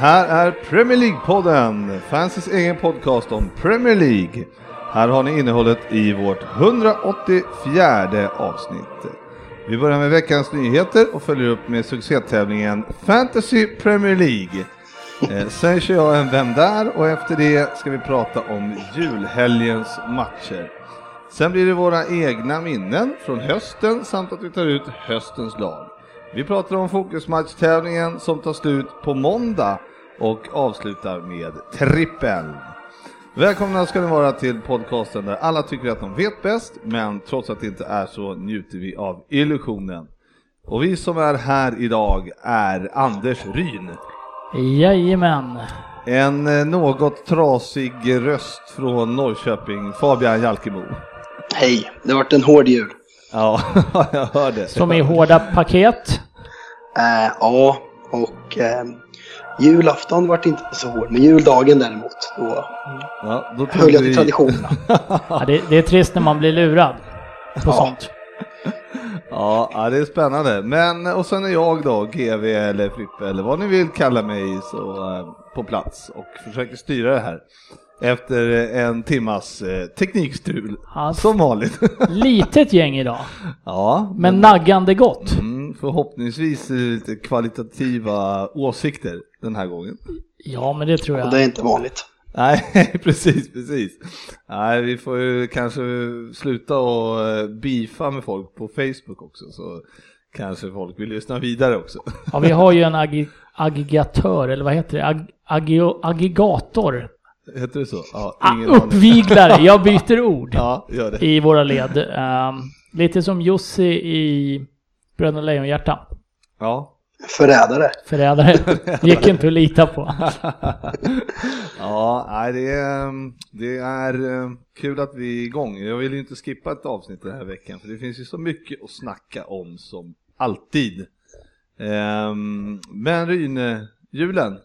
Här är Premier League-podden, fansens egen podcast om Premier League. Här har ni innehållet i vårt 184 avsnitt. Vi börjar med veckans nyheter och följer upp med succétävlingen Fantasy Premier League. Eh, sen kör jag en Vem där? och efter det ska vi prata om julhelgens matcher. Sen blir det våra egna minnen från hösten samt att vi tar ut höstens lag. Vi pratar om fokusmatchtävlingen som tar slut på måndag och avslutar med trippel. Välkomna ska ni vara till podcasten där alla tycker att de vet bäst, men trots att det inte är så njuter vi av illusionen. Och vi som är här idag är Anders Ryn. Jajamän. En eh, något trasig röst från Norrköping, Fabian Jalkemo. Hej, det har varit en hård jul. Ja, jag hör det. Som i hårda paket. Eh, ja, och eh, julafton vart inte så hård, men juldagen däremot, då Ja, då höll jag vi- till traditionerna. Ja, det, det är trist när man blir lurad på Ja. sånt. Ja, det är spännande. Men och sen är jag då, GV eller Frippe eller vad ni vill kalla mig, så eh, på plats och försöker styra det här. Efter en timmas eh, teknikstrul, Ja. som vanligt. Litet gäng idag, ja, men naggande gott. mm, förhoppningsvis lite kvalitativa åsikter den här gången. Ja, men det tror Och jag. det är inte vanligt. Nej, precis, precis. Nej, vi får ju kanske sluta och eh, beefa med folk på Facebook också, så kanske folk vill lyssna vidare också. Ja, vi har ju en agi- aggregatör, eller vad heter det? Ag- aggregator. Heter det så? Ja, Ah, ingen aning. uppviglare, jag byter ord Ja, gör det. i våra led. Ehm, lite som Jussi i Bröderna Lejonhjärta. Ja. Förrädare. Förrädare. Gick inte att lita på. ja, nej, det är, det är eh, kul att vi är igång. Jag vill ju inte skippa ett avsnitt den här veckan, för det finns ju så mycket att snacka om som alltid. Ehm, Men Ryn, julen.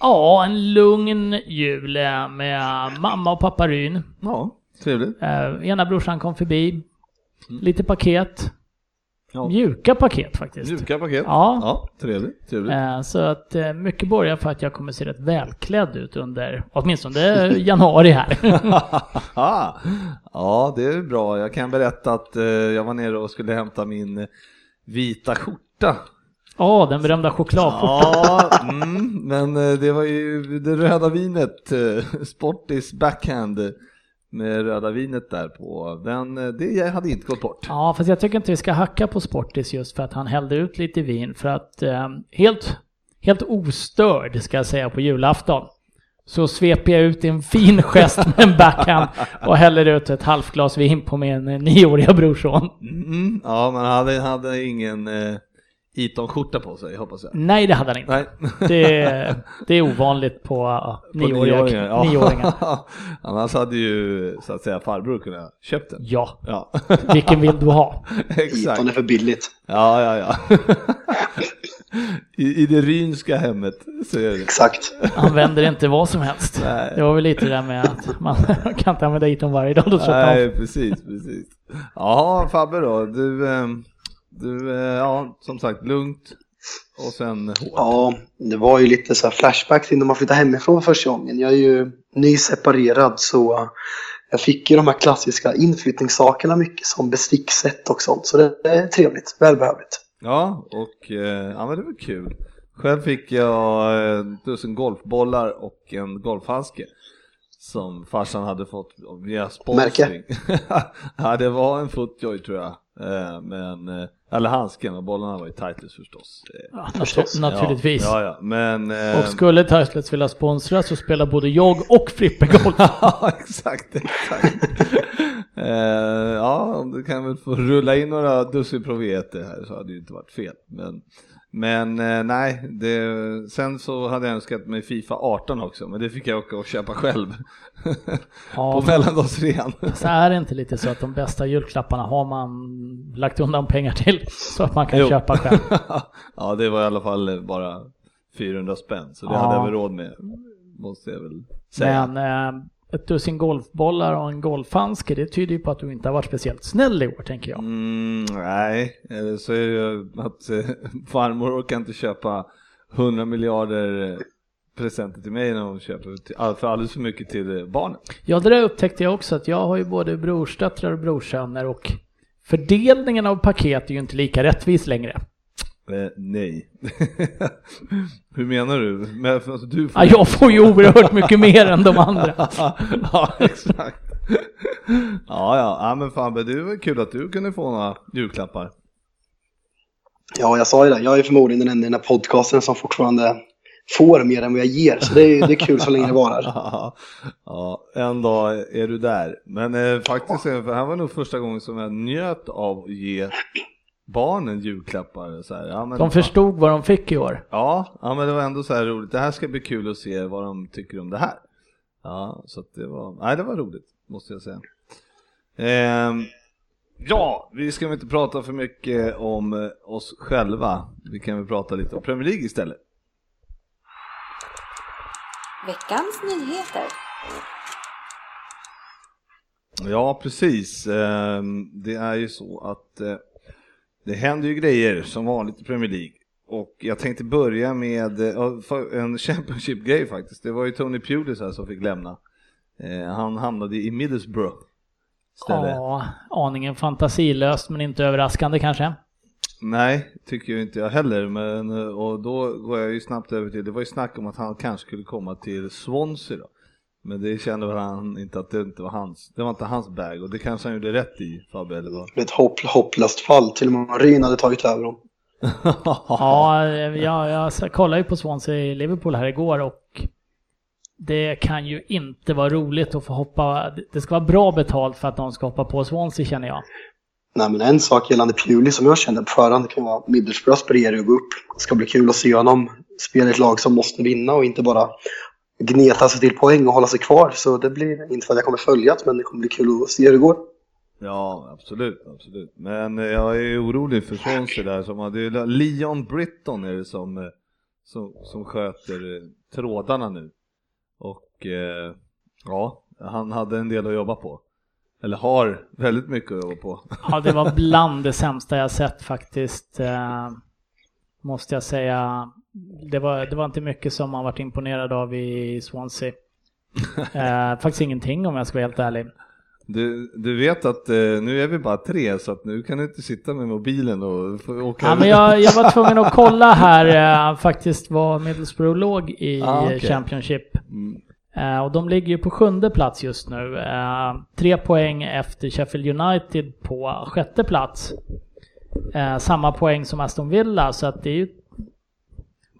Ja, en lugn jul med mamma och pappa Ryn. Ja, trevligt. Eh, ena brorsan kom förbi. Lite paket. Ja. Mjuka paket faktiskt. Mjuka paket. Ja. ja trevligt. trevligt. Eh, så att eh, mycket borgar för att jag kommer se rätt välklädd ut under åtminstone januari här. Ah, ja, det är bra. Jag kan berätta att eh, jag var nere och skulle hämta min vita skjorta. Ja, den berömda chokladskjortan. Ja, mm, men det var ju det röda vinet, Sportis backhand med röda vinet där på. Den, eh, det hade inte gått bort. Ja, fast jag tycker inte vi ska hacka på Sportis just för att han hällde ut lite vin. För att eh, helt, helt ostörd, ska jag säga, på julafton. Så sveper jag ut en fin gest med en backhand och häller ut ett halvt glas vin på min eh, nioåriga brorson. Mm, ja, men han hade, hade ingen eh, Eton-skjorta på sig, hoppas jag. Nej, det hade han inte. Nej. Det, det är ovanligt på, ja, På nioåriga, ja. nioåringar. Annars hade ju så att säga farbror kunnat köpt den. Ja, Ja, vilken vill du ha? exakt. Eton är för billigt. Ja, ja, ja. I, I det rynska hemmet så är det. Exakt. Använder inte vad som helst. Nej. Det var väl lite det där med att man kan inte använda Eton varje dag. Då Nej, precis, precis. Jaha, Fabbe då, du, eh, du, eh, ja, som sagt, lugnt och sen hårt. Ja, det var ju lite så här flashbacks innan man flyttade hemifrån första gången. Jag är ju nyseparerad så jag fick ju de här klassiska inflyttningssakerna mycket som bestickset och sånt. Så det är trevligt, välbehövligt. Ja, och eh, ja, men det var kul. Själv fick jag eh, tusen golfbollar och en golfhandske som farsan hade fått via sponsring. ja, det var en footjoy tror jag. Eh, men, eh, eller handsken och bollarna var ju Titles förstås. Eh, Ja, Förstås. natu- naturligtvis. Ja, ja, men... eh, Och skulle Titles vilja sponsra så spelar både jag och Frippe golf. Ja, exakt, exakt. eh, ja, om du kan väl få rulla in några dussin proveter här så hade det ju inte varit fel. Men Men eh, nej, det, sen så hade jag önskat mig Fifa 18 också, men det fick jag åka och köpa själv. Ja, på mellandagsrean. Så är det inte lite så att de bästa julklapparna har man lagt undan pengar till så att man kan Jo. köpa själv? ja, det var i alla fall bara 400 spänn, så det Ja. hade jag väl råd med, måste jag väl säga. Men eh, ett dussin golfbollar och en golfhandske, det tyder ju på att du inte har varit speciellt snäll i år tänker jag. Mm, nej, eller så är det ju att eh, farmor orkar inte köpa 100 miljarder eh, presenter till mig när hon köper för alldeles för mycket till eh, barnen. Ja, det där upptäckte jag också att jag har ju både brorsdöttrar och brorsöner och fördelningen av paket är ju inte lika rättvis längre. Eh, nej. Hur menar du? Men, alltså, du får... Ja, jag får ju oerhört mycket mer än de andra. ja, exakt. ja, ja, ja, men fan, det var kul att du kunde få några julklappar. Ja, jag sa ju det. Jag är förmodligen den enda i den här podcasten som fortfarande får mer än vad jag ger. Så det är, det är kul så länge det varar. ja, en dag är du där. Men eh, faktiskt, eh, för det här var nog första gången som jag njöt av att ge barnen julklappar. Så här. Ja, men, De förstod vad de fick i år. Ja, ja, men det var ändå så här roligt. Det här ska bli kul att se vad de tycker om det här. Ja, så att det var, nej det var roligt, måste jag säga. Ehm, ja, vi ska väl inte prata för mycket om eh, oss själva. Vi kan väl prata lite om Premier League istället. Veckans nyheter. Ja, precis. Ehm, Det är ju så att eh, det händer ju grejer som vanligt i Premier League. Och jag tänkte börja med eh, en Championship-grej faktiskt. Det var ju Tony Pulis här som fick lämna. Eh, Han hamnade i Middlesbrough istället. Ja, aningen fantasilöst men inte överraskande kanske. Nej, tycker jag inte jag heller. Men, eh, och då går jag ju snabbt över till, det var ju snack om att han kanske skulle komma till Swansea då. Men det kände väl han inte att det inte var hans, det var inte hans bag och det kanske han gjorde rätt i Fabbe eller vad? Ett hopp, hopplöst fall. Till och med Ryn hade tagit över dem. Ja, jag, jag kollade ju på Swansea i Liverpool här igår och det kan ju inte vara roligt att få hoppa. Det ska vara bra betalt för att någon ska hoppa på Swansea känner jag. Nej, men en sak gällande Pewley som jag kände på förhand kan vara Middlesbrough aspirerar att gå upp. Det ska bli kul att se honom spela ett lag som måste vinna och inte bara gneta sig till poäng och hålla sig kvar. Så det blir, inte för att jag kommer följa det, men det kommer bli kul att se hur det går. Ja, absolut, absolut. Men eh, jag är orolig för Swansea där som hade, Leon Britton är det som, eh, som, som sköter eh, trådarna nu. Och eh, ja, han hade en del att jobba på. Eller har väldigt mycket att jobba på. Ja, det var bland det sämsta jag sett faktiskt. Eh, måste jag säga. Det var, det var inte mycket som man varit imponerad av i Swansea. Eh, faktiskt ingenting om jag ska vara helt ärlig. Du, du vet att eh, nu är vi bara tre så att nu kan du inte sitta med mobilen och åka Ja, men jag, jag var tvungen att kolla här eh, faktiskt var Middlesbrough låg i Ah, okej. Championship. Mm. Eh, och de ligger ju på sjunde plats just nu. Eh, tre poäng efter Sheffield United på sjätte plats. Eh, samma poäng som Aston Villa, så att det är ju...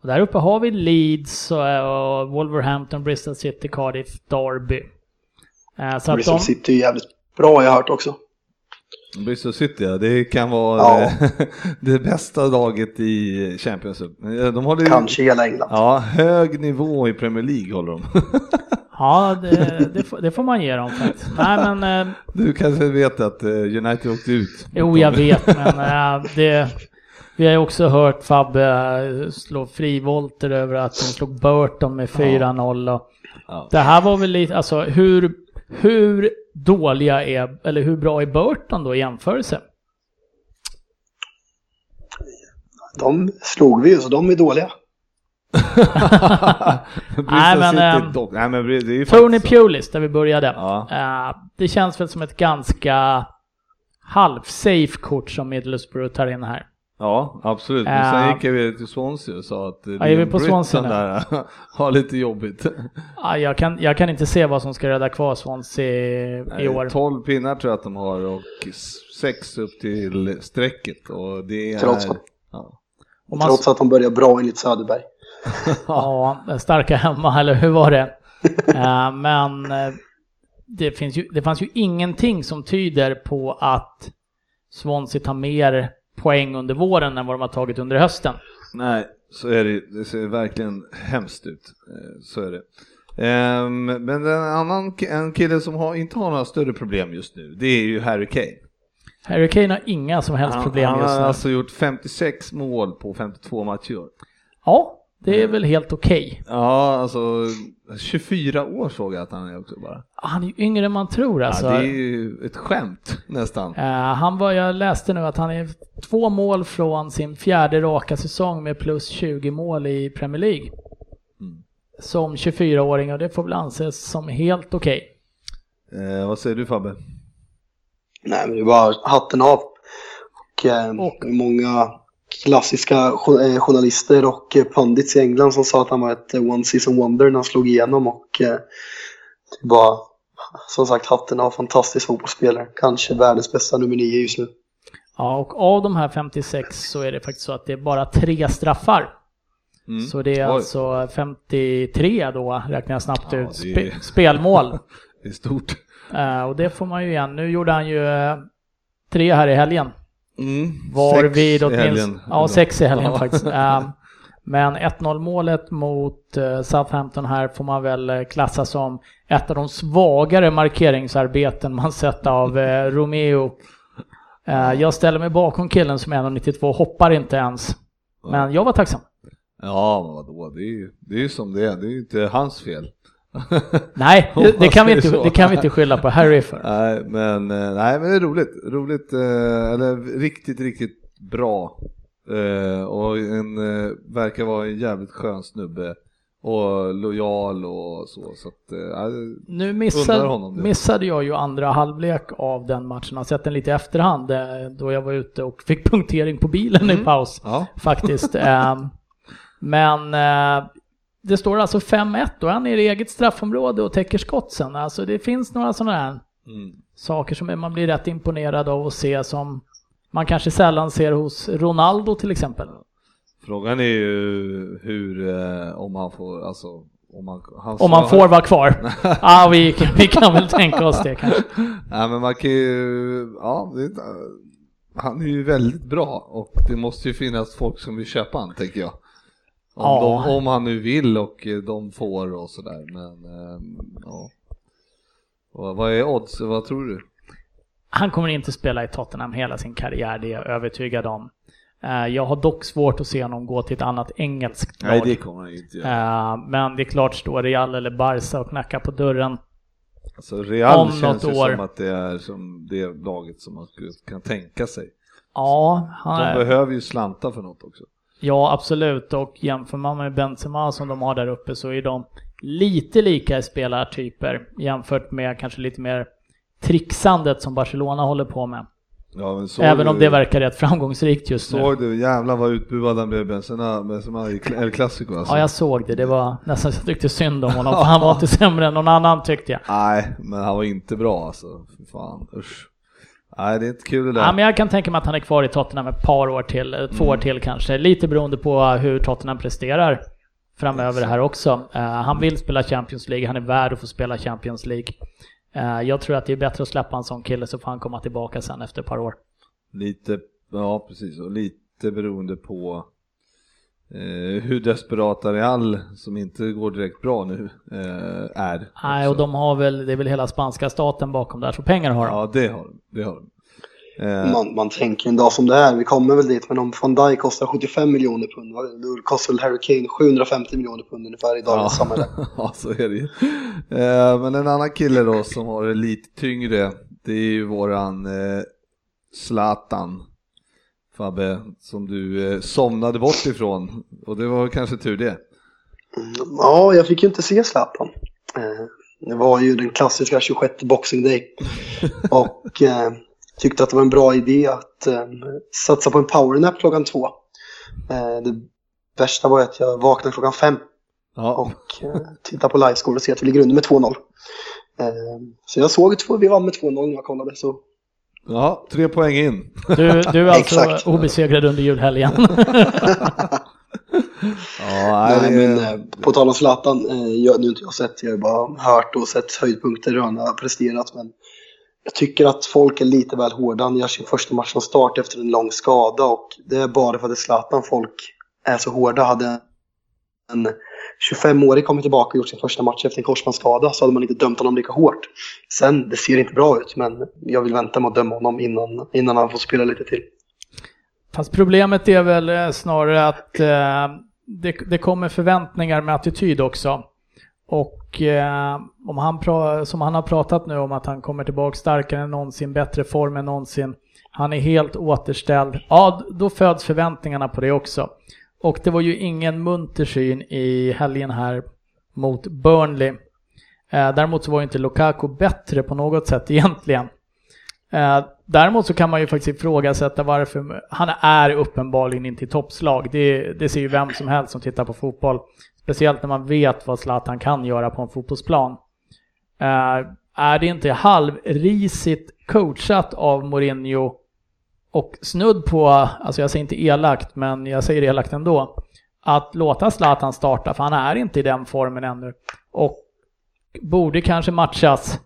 Och där uppe har vi Leeds och, Wolverhampton, Bristol City, Cardiff, Derby. Eh, så att Bristol de, City är jävligt bra har jag hört också. Bristol City, ja, det kan vara Ja. eh, det bästa laget i Championship. Eh, De håller Kanske hela England. Ja, hög nivå i Premier League håller de. ja, det, det, får, det får man ge dem faktiskt. Nej men... Eh, Du kanske vet att eh, United åkte ut. Jo, jag vet, men det... Vi har ju också hört Fabbe äh, slå frivolter över att de slog Burton med 4-0 och Ja. Det här var väl lite, alltså hur, hur dåliga är, eller hur bra är Burton då i jämförelse? De slog vi ju, så de är dåliga. Nej, men, City ehm, Nej, men det är ju Tony. Pulis, där vi började. Ja. Äh, det känns väl som ett ganska halv-safe kort som Middlesbrough tar in här. Ja, absolut. Men sen gick vi till Swansea och sa att Ja, är på Swansea där har lite jobbigt. Ja, jag, kan, jag kan inte se vad som ska rädda kvar Swansea i år. 12 pinnar tror jag att de har och 6 upp till strecket och det är... Trots att- Ja. Och man- Trots att de börjar bra enligt Söderberg. Ja, starka hemma, eller hur var det? Eh, men eh, det, finns ju, det fanns ju ingenting som tyder på att Swansea tar mer poäng under våren än vad de har tagit under hösten. Nej, så är det Det ser verkligen hemskt ut. Eh, Så är det. Ehm, Men en annan en kille som har, inte har några större problem just nu, det är ju Harry Kane. Harry Kane har inga som helst Han, problem han just har nu. alltså gjort 56 mål på 52 matcher. Ja, det är väl helt okej. Ja, alltså 24 år såg jag att han är också bara. Han är ju yngre än man tror alltså. Ja, det är ju ett skämt nästan. Eh, han var, jag läste nu att han är två mål från sin fjärde raka säsong med plus 20 mål i Premier League. Mm. Som 24-åring och det får väl anses som helt okej. Eh, vad säger du Fabbe? Nej, men det är bara hatten av. Och, eh, Och- många klassiska eh, journalister och eh, pundits i England som sa att han var ett eh, one season wonder när han slog igenom och eh, det bara som sagt hatten av, fantastisk fotbollsspelare. Kanske världens bästa nummer nio just nu. Ja, och av de här 56 så är det faktiskt så att det är bara tre straffar. Mm. Så det är Oj, alltså 53 då, räknar jag snabbt Ja, ut, det är- spe- spelmål. Det är stort. Och det får man ju igen. Nu gjorde han ju tre här i helgen. Mm. Varvid Sex i åtminstone... Ja, sex i helgen Ja. faktiskt. Eh, men 1-0 målet mot eh, Southampton här får man väl eh, klassa som ett av de svagare markeringsarbeten man sett av eh, Romeo. Jag ställer mig bakom killen som är 1,92, hoppar inte ens. Men jag var tacksam. Ja, men vadå, det är ju det är som det är, det är ju inte hans fel. Nej, det, det, kan vi inte, det kan vi inte skylla på Harry för. Nej, men, eh, nej, men det är roligt. Roligt, eh, eller riktigt, riktigt bra. Eh, Och en, verkar vara en jävligt skön snubbe. Och lojal och så. så att, ja, Nu missade, missade jag ju andra halvlek av den matchen. Jag har sett den lite i efterhand då jag var ute och fick punktering på bilen i paus. ja. faktiskt. Ehm, Men det står alltså 5-1 och han är i eget straffområde och täcker skott sen. Alltså det finns några sådana här Mm. saker som man blir rätt imponerad av att se som man kanske sällan ser hos Ronaldo till exempel. Frågan är ju hur, eh, om han får, alltså om han, han Om man får vara kvar. Ja, vi, vi kan väl tänka oss det kanske. Nej men man kan ju, ja, det, han är ju väldigt bra och det måste ju finnas folk som vill köpa han tänker jag. Om, Ja. de, om han nu vill och eh, de får och sådär men eh, ja. Och vad är odds, vad tror du? Han kommer inte spela i Tottenham hela sin karriär, det är jag övertygad om. Eh, Jag har dock svårt att se honom gå till ett annat engelskt lag. kommer han inte Eh, Men det är klart, står Real eller Barca och knackar på dörren. Alltså Real om känns ju år. som att det är som det laget som man skulle- kan tänka sig. Ja, han De behöver ju slanta för något också. Ja, absolut. Och jämför man med Benzema som de har där uppe så är de lite lika i spelartyper jämfört med kanske lite mer trixandet som Barcelona håller på med. Ja, såg Även om du- det verkar rätt framgångsrikt just nu. Såg du, jävlar vad utbuad han blev Benzema, Benzema i El Clasico alltså. Ja, jag såg det. Det var nästan så jag tyckte synd om honom. Han var inte sämre än någon annan tyckte jag. Nej, men han var inte bra alltså. Fy fan, usch. Nej, det är inte kul det där. Ja, men jag kan tänka mig att han är kvar i Tottenham ett par år till, eh, två år till kanske. Lite beroende på hur Tottenham presterar framöver här också. Eh, han vill spela Champions League, han är värd att få spela Champions League. Eh, jag tror att det är bättre att släppa en sån kille så får han komma tillbaka sen efter ett par år. Lite, ja precis, och lite beroende på eh, hur desperata Real, som inte går direkt bra nu, eh, är. Nej, och de har väl, det är väl hela spanska staten bakom där, så pengar har de. Ja, det har de. Det har de. Eh, Man, man tänker en dag som det är, vi kommer väl dit, men om van Dijk kostar 75 miljoner pund, då kostar väl Harry Kane 750 miljoner pund ungefär i dagens samhälle. ja, så är det ju. Eh, men en annan kille då som har det lite tyngre, det är ju våran eh, Zlatan. Fabbe, som du eh, somnade bort ifrån. Och det var kanske tur det. Ja, jag fick ju inte se Zlatan. Eh, Det var ju den klassiska 26 Boxing Day. Och eh, tyckte att det var en bra idé att eh, satsa på en powernap klockan två. Eh, det värsta var att jag vaknade klockan fem Ja, och eh, tittade på livescore och ser att vi ligger under med 2-0. Eh, så jag såg att vi vann med 2-0 när jag kollade. Så ja tre poäng in. Du, du är alltså Exakt. obesegrad under julhelgen. Ja, Nej, men eh, på tal om Zlatan, eh, jag, nu har inte jag sett, jag har bara hört och sett höjdpunkter hur han har presterat. Men jag tycker att folk är lite väl hårda. Han gör sin första match från start efter en lång skada och det är bara för att det är Zlatan folk är så hårda. Hade en 25-årig kommit tillbaka och gjort sin första match efter en korsbandsskada så hade man inte dömt honom lika hårt. Sen, det ser inte bra ut, men jag vill vänta med att döma honom innan, innan han får spela lite till. Fast problemet är väl eh, snarare att eh, det, det kommer förväntningar med attityd också. Och eh, om han som han har pratat nu om att han kommer tillbaka starkare än någonsin, bättre form än någonsin. Han är helt återställd. Ja, då föds förväntningarna på det också. Och det var ju ingen munter syn i helgen här mot Burnley. Eh, däremot så var ju inte Lukaku bättre på något sätt egentligen. Eh, däremot så kan man ju faktiskt ifrågasätta varför han är uppenbarligen inte i toppslag. Det, det ser ju vem som helst som tittar på fotboll. Speciellt när man vet vad Zlatan kan göra på en fotbollsplan. Eh, är det inte halvrisigt coachat av Mourinho och snudd på, alltså jag säger inte elakt, men jag säger elakt ändå, att låta Zlatan starta, för han är inte i den formen ännu. Och borde kanske matchas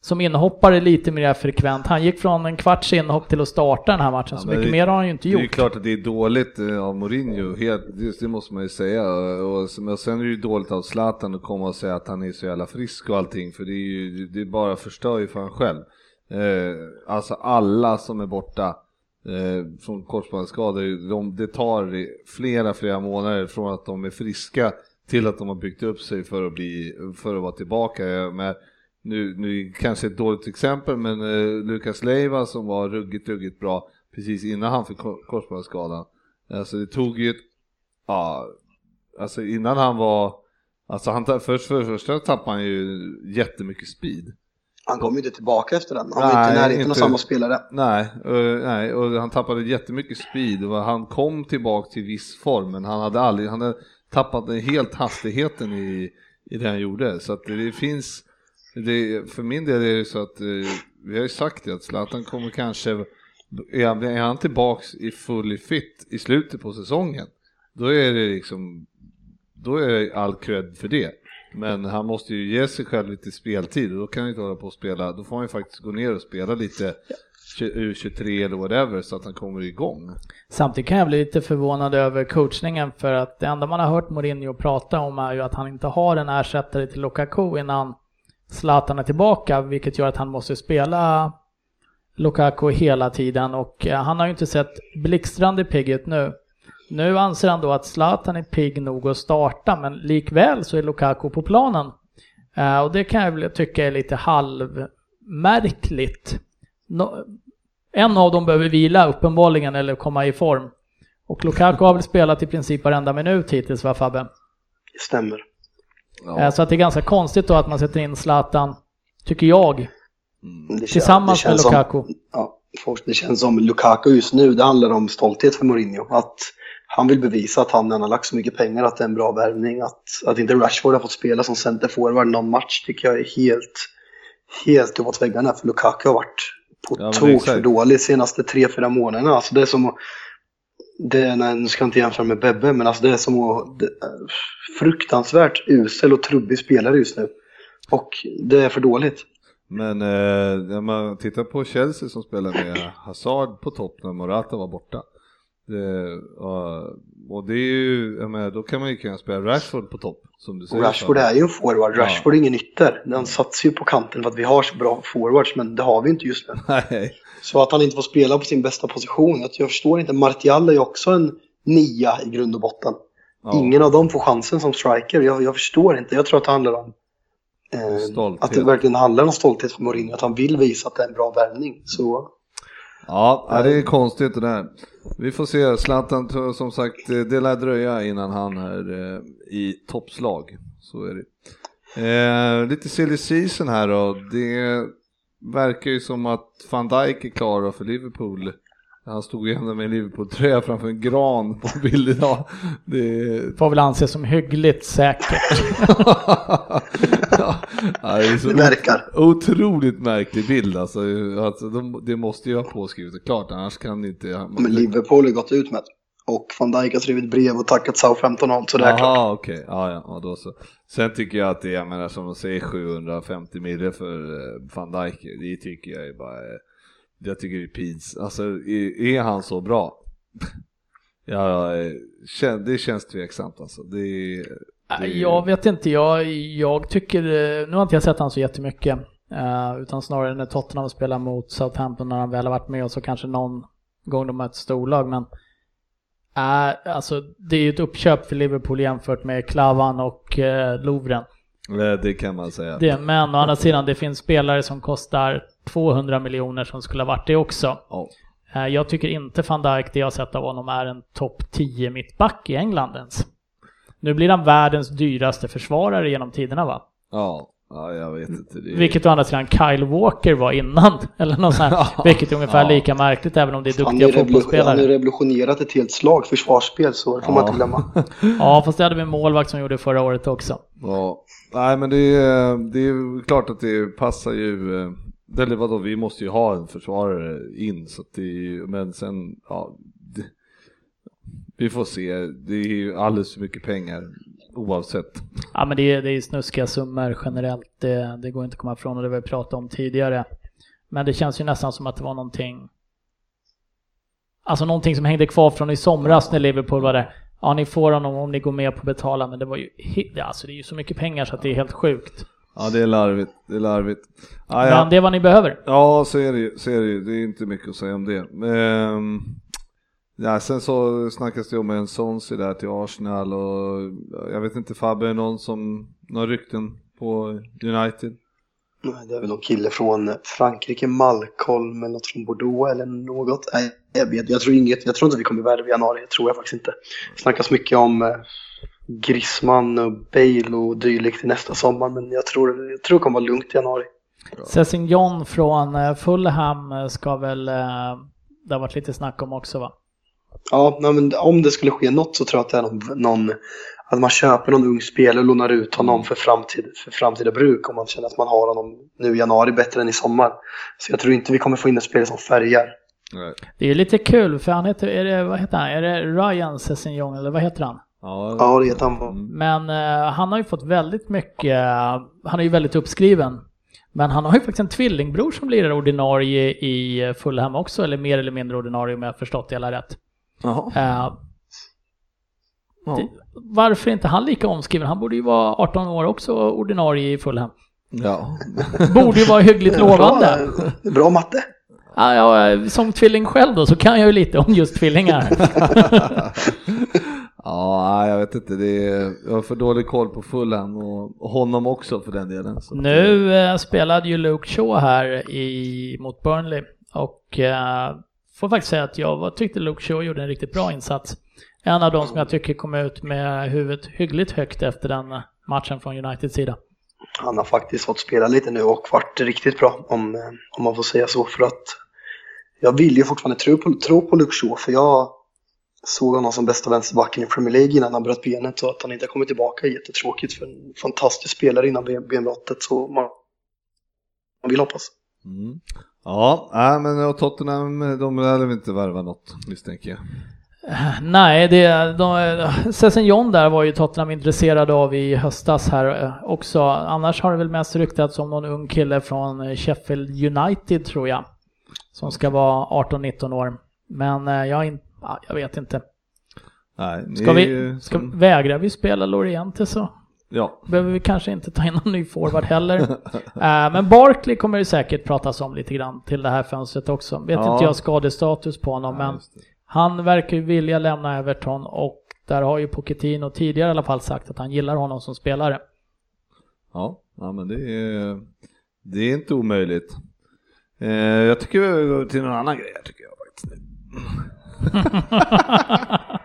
som inhoppare lite mer frekvent. Han gick från en kvarts inhopp till att starta den här matchen, ja, så mycket det, mer har han ju inte gjort. Det är klart att det är dåligt eh, av Mourinho, helt, det, måste man ju säga. Och, sen är det ju dåligt av Zlatan att komma och säga att han är så jävla frisk och allting, för det är ju, det bara förstör ju för han själv. Eh, alltså alla som är borta eh, från korsbandsskador, de, det tar flera, flera månader från att de är friska till att de har byggt upp sig för att, bli, för att vara tillbaka. Men nu, nu kanske ett dåligt exempel, men eh, Lukas Leiva som var ruggigt, ruggigt bra precis innan han fick korsbandsskadan. Alltså det tog ju ett, ja, alltså innan han var, alltså han, först för det första tappade han ju jättemycket speed. Han kom ju inte tillbaka efter den, han nej, var inte i närheten av samma spelare. Nej, uh, nej, och han tappade jättemycket speed och han kom tillbaka till viss form, men han hade aldrig, han hade tappat helt hastigheten i, i det han gjorde. Så att det finns, det, för min del är det så att, uh, vi har ju sagt det, att Zlatan kommer kanske, är han, är han tillbaks i fully fit i slutet på säsongen, då är det liksom, då är det all cred för det. Men han måste ju ge sig själv lite speltid och då kan han inte hålla på och spela, då får han ju faktiskt gå ner och spela lite U23 eller whatever så att han kommer igång. Samtidigt kan jag bli lite förvånad över coachningen för att det enda man har hört Mourinho prata om är ju att han inte har en ersättare till Lukaku innan Zlatan är tillbaka vilket gör att han måste spela Lukaku hela tiden och eh, han har ju inte sett blixtrande pigg ut nu. Nu anser han då att Zlatan är pigg nog att starta, men likväl så är Lukaku på planen. Uh, och det kan jag väl tycka är lite halvmärkligt. No, en av dem behöver vila uppenbarligen eller komma i form. Och Lukaku har väl spelat i princip varenda minut hittills va Fabbe? Det stämmer. Ja. Uh, så att det är ganska konstigt då att man sätter in Zlatan, tycker jag, mm. tillsammans känns, med Lukaku. Som, ja, det känns som Lukaku just nu, det handlar om stolthet för Mourinho. Att han vill bevisa att han, har lagt så mycket pengar, att det är en bra värvning. Att, att inte Rashford har fått spela som centerforward någon match tycker jag är helt, helt uppåt väggarna. För Lukaku har varit på ja, tok för dålig de senaste tre, fyra månaderna. Alltså det är som att, det, nej, nu ska jag inte jämföra med Bebbe, men alltså det är som att, det, fruktansvärt usel och trubbig spelare just nu. Och det är för dåligt. Men eh, när man tittar på Chelsea som spelar med Hazard på topp när Morata var borta. Det, och det är ju, jag menar, då kan man ju kunna spela Rashford på topp. Som du säger. Rashford är ju en forward, Rashford ja. är ingen ytter. Den satsar ju på kanten för att vi har så bra forwards, men det har vi inte just nu. Nej. Så att han inte får spela på sin bästa position, jag förstår inte. Martial är ju också en nia i grund och botten. Ja. Ingen av dem får chansen som striker, jag, jag förstår inte. Jag tror att det handlar om eh, att det verkligen handlar om stolthet för Mourinho, att han vill visa att det är en bra värvning. Så Ja, det är konstigt det där. Vi får se, Zlatan som sagt, det lär dröja innan han är eh, i toppslag. Så är det. Eh, lite silly season här då. Det verkar ju som att van Dijk är klar för Liverpool. Han stod ju ändå med en Liverpool-tröja framför en gran på bild idag. Det får väl anses som hyggligt säkert. ja, det, är det verkar. Otroligt märklig bild alltså. alltså de, det måste ju ha påskrivet klart, annars kan det inte... Men Liverpool har gått ut med och van Dijk har skrivit brev och tackat Southampton om, så det är klart. okej. Okay. Ja, ja, då så. Sen tycker jag att det, jag menar som de säger 750 miljoner för eh, van Dijk, det tycker jag är bara jag tycker det är pins. Alltså, är, är han så bra? Ja, det känns tveksamt alltså. Det, det... Jag vet inte, jag, jag tycker, nu har inte jag sett han så jättemycket. Uh, utan snarare när Tottenham spelar mot Southampton när han väl har varit med och så kanske någon gång de ett storlag. Men uh, alltså, det är ju ett uppköp för Liverpool jämfört med Klavan och uh, Lovren. Det kan man säga. Det, men å andra sidan, det finns spelare som kostar 200 miljoner som skulle ha varit det också. Oh. Jag tycker inte van Dijk, det jag har sett av honom, är en topp 10 mittback i England ens. Nu blir han världens dyraste försvarare genom tiderna va? Ja. Ja, jag vet inte. Det... Vilket å andra sidan Kyle Walker var innan. Eller något sånt här, vilket är ungefär ja. lika märkligt även om det är duktiga han är fotbollsspelare. Han har revolutionerat ett helt slag försvarsspel så det får ja. man inte glömma. ja, fast det hade vi en målvakt som gjorde förra året också. Ja, nej men det är, det är klart att det passar ju. Eh, eller vadå, vi måste ju ha en försvarare in så att det är, men sen, ja. Vi får se, det är ju alldeles för mycket pengar oavsett. Ja men det är, det är snuskiga summor generellt, det, det går inte att komma ifrån och det har vi pratat om tidigare. Men det känns ju nästan som att det var någonting Alltså någonting som hängde kvar från i somras när Liverpool var där. Ja, ni får honom om ni går med på att betala, men det var ju, alltså det är ju så mycket pengar så att det är helt sjukt. Ja, det är larvigt. Det är larvigt. Ah, ja. Men det är vad ni behöver. Ja, så är det ju. Så är det, ju. det är inte mycket att säga om det. Men, Ja, sen så snackas det om en Sonsi där till Arsenal och jag vet inte Fabbe, är någon som, några rykten på United? Nej, det är väl någon kille från Frankrike, Malcolm eller något från Bordeaux eller något. Nej, jag vet, jag tror inget, jag tror inte vi kommer värva i januari, det tror jag faktiskt inte. Det snackas mycket om eh, Griezmann och Bale och dylikt i nästa sommar, men jag tror, jag tror det kommer vara lugnt i januari. John från eh, Fulham ska väl, eh, det har varit lite snack om också va? Ja, men om det skulle ske något så tror jag att det är någon, någon att man köper någon ung spelare och lånar ut honom för, framtid, för framtida bruk om man känner att man har honom nu i januari bättre än i sommar. Så jag tror inte vi kommer få in en spelare som färgar. Nej. Det är lite kul för han heter, är det, vad heter han, är det Ryan Sessignon eller vad heter han? Ja, ja det heter han. Men uh, han har ju fått väldigt mycket, uh, han är ju väldigt uppskriven. Men han har ju faktiskt en tvillingbror som blir ordinarie i Fulham också, eller mer eller mindre ordinarie om jag har förstått det hela rätt. Uh, det, varför är inte han lika omskriven? Han borde ju vara 18 år också ordinarie i Fulham. Ja. Borde ju vara hyggligt lovande. Bra, bra matte. Ja, ja, som tvilling själv då så kan jag ju lite om just tvillingar. ja, jag vet inte. Det är, jag har för dålig koll på Fulham och honom också för den delen. nu eh, spelade ju Luke Shaw här i, mot Burnley och eh, får faktiskt säga att jag tyckte Luke Shaw gjorde en riktigt bra insats. En av de som jag tycker kom ut med huvudet hyggligt högt efter den matchen från Uniteds sida. Han har faktiskt fått spela lite nu och varit riktigt bra om, om man får säga så. För att jag vill ju fortfarande tro på, tro på Luke Shaw för jag såg honom som bästa vänsterbacken i Premier League innan han bröt benet och att han inte har kommit tillbaka är jättetråkigt för en fantastisk spelare innan benbrottet så man, man vill hoppas. Mm. Ja, men och Tottenham, de lär inte värva något misstänker jag. Nej, det, de, Sessen John där var ju Tottenham intresserade av i höstas här eh, också. Annars har det väl mest ryktats om någon ung kille från Sheffield United tror jag. Som ska vara 18-19 år. Men eh, jag, in, jag vet inte. Nej, ska vi, ska, som... Vägrar vi spela Loriente så Ja. Behöver vi kanske inte ta in någon ny forward heller. uh, men Barkley kommer det säkert pratas om lite grann till det här fönstret också. Vet ja. inte jag skadestatus på honom, ja, men han verkar ju vilja lämna Everton och där har ju Pochettino tidigare i alla fall sagt att han gillar honom som spelare. Ja, ja men det är, det är inte omöjligt. Eh, jag tycker vi går till någon annan grej tycker jag faktiskt.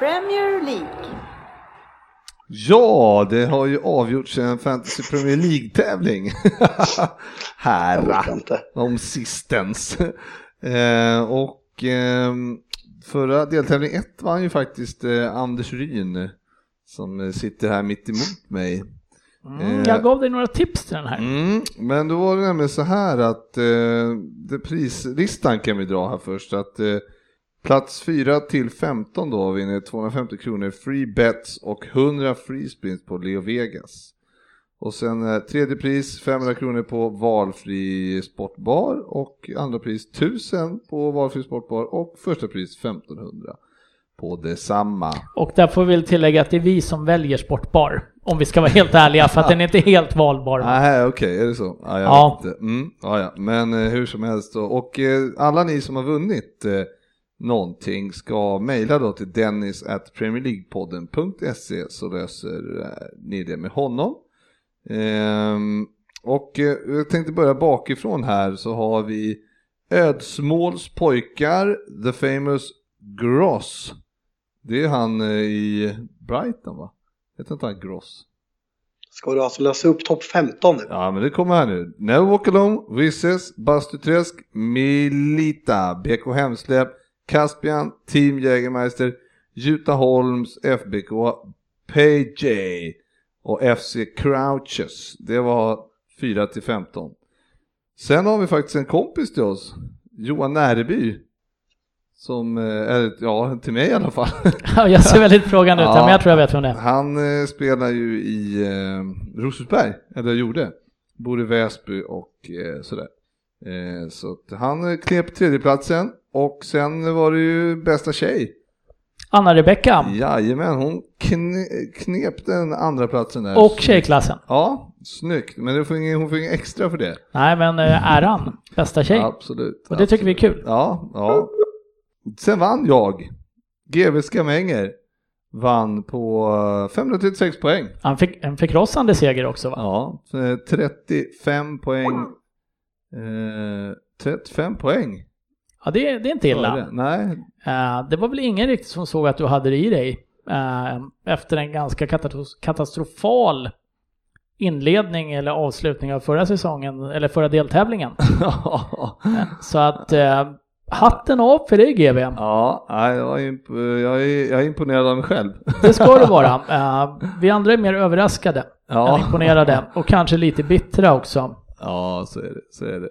Premier League. Ja, det har ju avgjorts en Fantasy Premier League-tävling. Här, om sistens. Eh, och eh, förra deltävling 1 vann ju faktiskt eh, Anders Ryn som sitter här mitt emot mig. Mm, jag gav dig några tips till den här. Mm, men då var det nämligen så här att eh, prislistan kan vi dra här först. Att eh, Plats 4 till 15 då vinner 250 kronor free bets och 100 free spins på Leo Vegas. Och sen eh, tredje pris 500 kronor på valfri sportbar och andra pris 1000 på valfri sportbar och första pris 1500 på detsamma. Och där får vi väl tillägga att det är vi som väljer sportbar. Om vi ska vara helt ärliga, för att den är inte helt valbar. Nej, okej, är det så? Ja, jag Ja. vet inte. Mm, ja, ja. Men eh, hur som helst då. Och eh, alla ni som har vunnit eh, någonting ska mejla då till dennis at premierleaguepodden.se så löser eh, ni det med honom. Ehm, och eh, jag tänkte börja bakifrån här så har vi Ödsmåls pojkar, The Famous Gross. Det är han eh, i Brighton va? Heter inte han Gross? Ska du alltså lösa upp topp 15 nu? Ja, men det kommer här nu. Never Walk Alone, Visses, Bastuträsk, Milita, BK Hemsläp, Caspian, Team Jägermeister, Juta Holms, FBK, PJ och FC Crouches. Det var 4 till 15. Sen har vi faktiskt en kompis till oss, Johan Närby. Som, eh, är, ja, till mig i alla fall. Ja, jag ser väldigt frågande ut här, Ja. men jag tror jag vet vem det är. Han eh, spelar ju i eh, Rosersberg, eller gjorde. Bor i Väsby och eh, sådär. Eh, så han eh, knep tredjeplatsen och sen var det ju bästa tjej. Anna-Rebecka Jajamän, hon kne, knep den andra platsen där. och tjejklassen. Ja, snyggt. Men det får ingen, hon får ingen extra för det. Nej, men eh, äran, bästa tjej. Absolut. Och det tycker vi är absolut. kul. Ja, ja. Sen vann jag. GW Skamänger vann på eh, 536 poäng. Han fick en förkrossande seger också va? Ja, eh, 35 poäng. Eh, 35 poäng. Ja, det, det är inte illa. Före. Nej, Eh, det var väl ingen riktigt som såg att du hade det i dig eh, efter en ganska katas- katastrofal inledning eller avslutning av förra säsongen eller förra deltävlingen. Eh, Så att eh, hatten av för dig GV. ja, jag, är imponerad av mig själv. Det ska du vara. Eh, vi andra är mer överraskade än Ja, imponerade och kanske lite bittra också. Ja så är det. Så är det.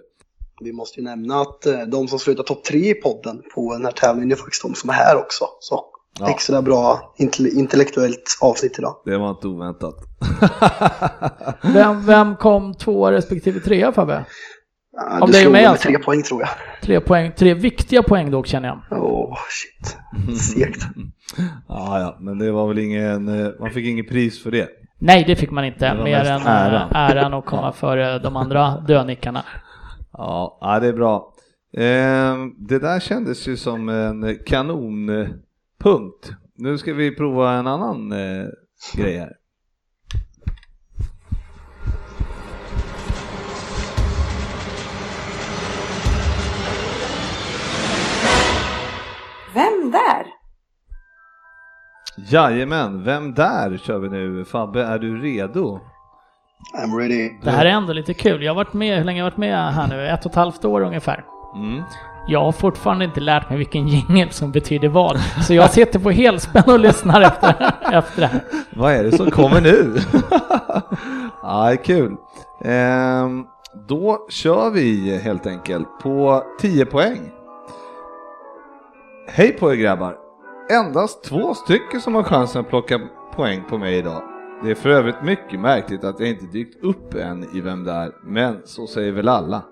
Vi måste ju nämna att eh, de som slutar topp tre i podden på den här tävlingen är faktiskt de som är här också. Så Ja. extra bra intell- intellektuellt avsnitt idag. Det var inte oväntat. Vem, vem kom två respektive trea Fabbe? Ja, Av du slog mig med alltså? tre poäng tror jag. Tre poäng, tre viktiga poäng dock känner jag. Åh, shit. Segt. Ja, ja, men det var väl ingen, eh, man fick ingen pris för det. Nej, det fick man inte. Mer än äran. äran, äran att komma före de andra dönickarna. Ja, ja det är bra. Eh, det där kändes ju som en kanonpunkt. Nu ska vi prova en annan eh, grej här. Vem där? Jajamän, vem där kör vi nu? Fabbe, är du redo? I'm ready. Det här är ändå lite kul. Jag har varit med, hur länge har jag varit med här nu? Ett och ett halvt år ungefär. Mm. Jag har fortfarande inte lärt mig vilken jingel som betyder vad. Så jag sitter på helspänn och lyssnar efter, efter det här. Vad är det som kommer nu? ja, kul. Ehm, då kör vi helt enkelt på 10 poäng. Hej på er grabbar! Endast två stycken som har chansen att plocka poäng på mig idag. Det är för övrigt mycket märkligt att jag inte dykt upp än i Vem där, men så säger väl alla.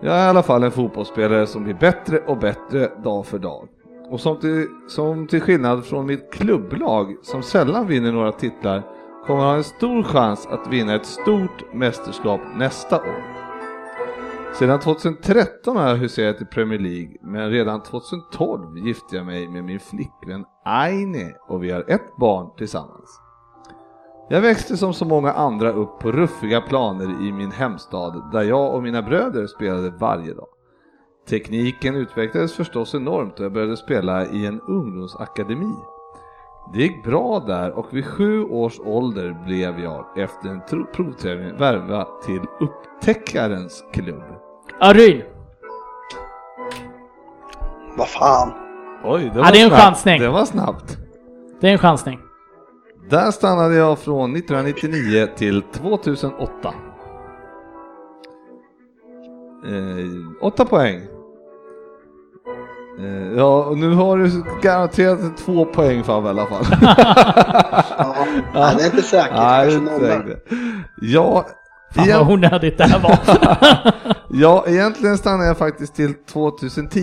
Jag är i alla fall en fotbollsspelare som blir bättre och bättre dag för dag. Och som till, som till skillnad från mitt klubblag som sällan vinner några titlar kommer ha en stor chans att vinna ett stort mästerskap nästa år. Sedan 2013 har jag huserat i Premier League, men redan 2012 gifte jag mig med min flickvän Aine och vi har ett barn tillsammans. Jag växte som så många andra upp på ruffiga planer i min hemstad där jag och mina bröder spelade varje dag. Tekniken utvecklades förstås enormt och jag började spela i en ungdomsakademi. Det gick bra där och vid sju års ålder blev jag efter en provträning värvad till upptäckarens klubb. Aryn. Vad fan. Oj, det Ja, det är en snabbt. chansning. Det var snabbt. Det är en chansning. Där stannade jag från 1999 till 2008. Eh, åtta poäng. Eh, Ja, nu har du garanterat två poäng Fabbe i alla fall. Ja, det är inte säkert. Nej, det är inte säkert. Ja, Fan vad onödigt det här var. Ja, egentligen stannade jag faktiskt till 2010.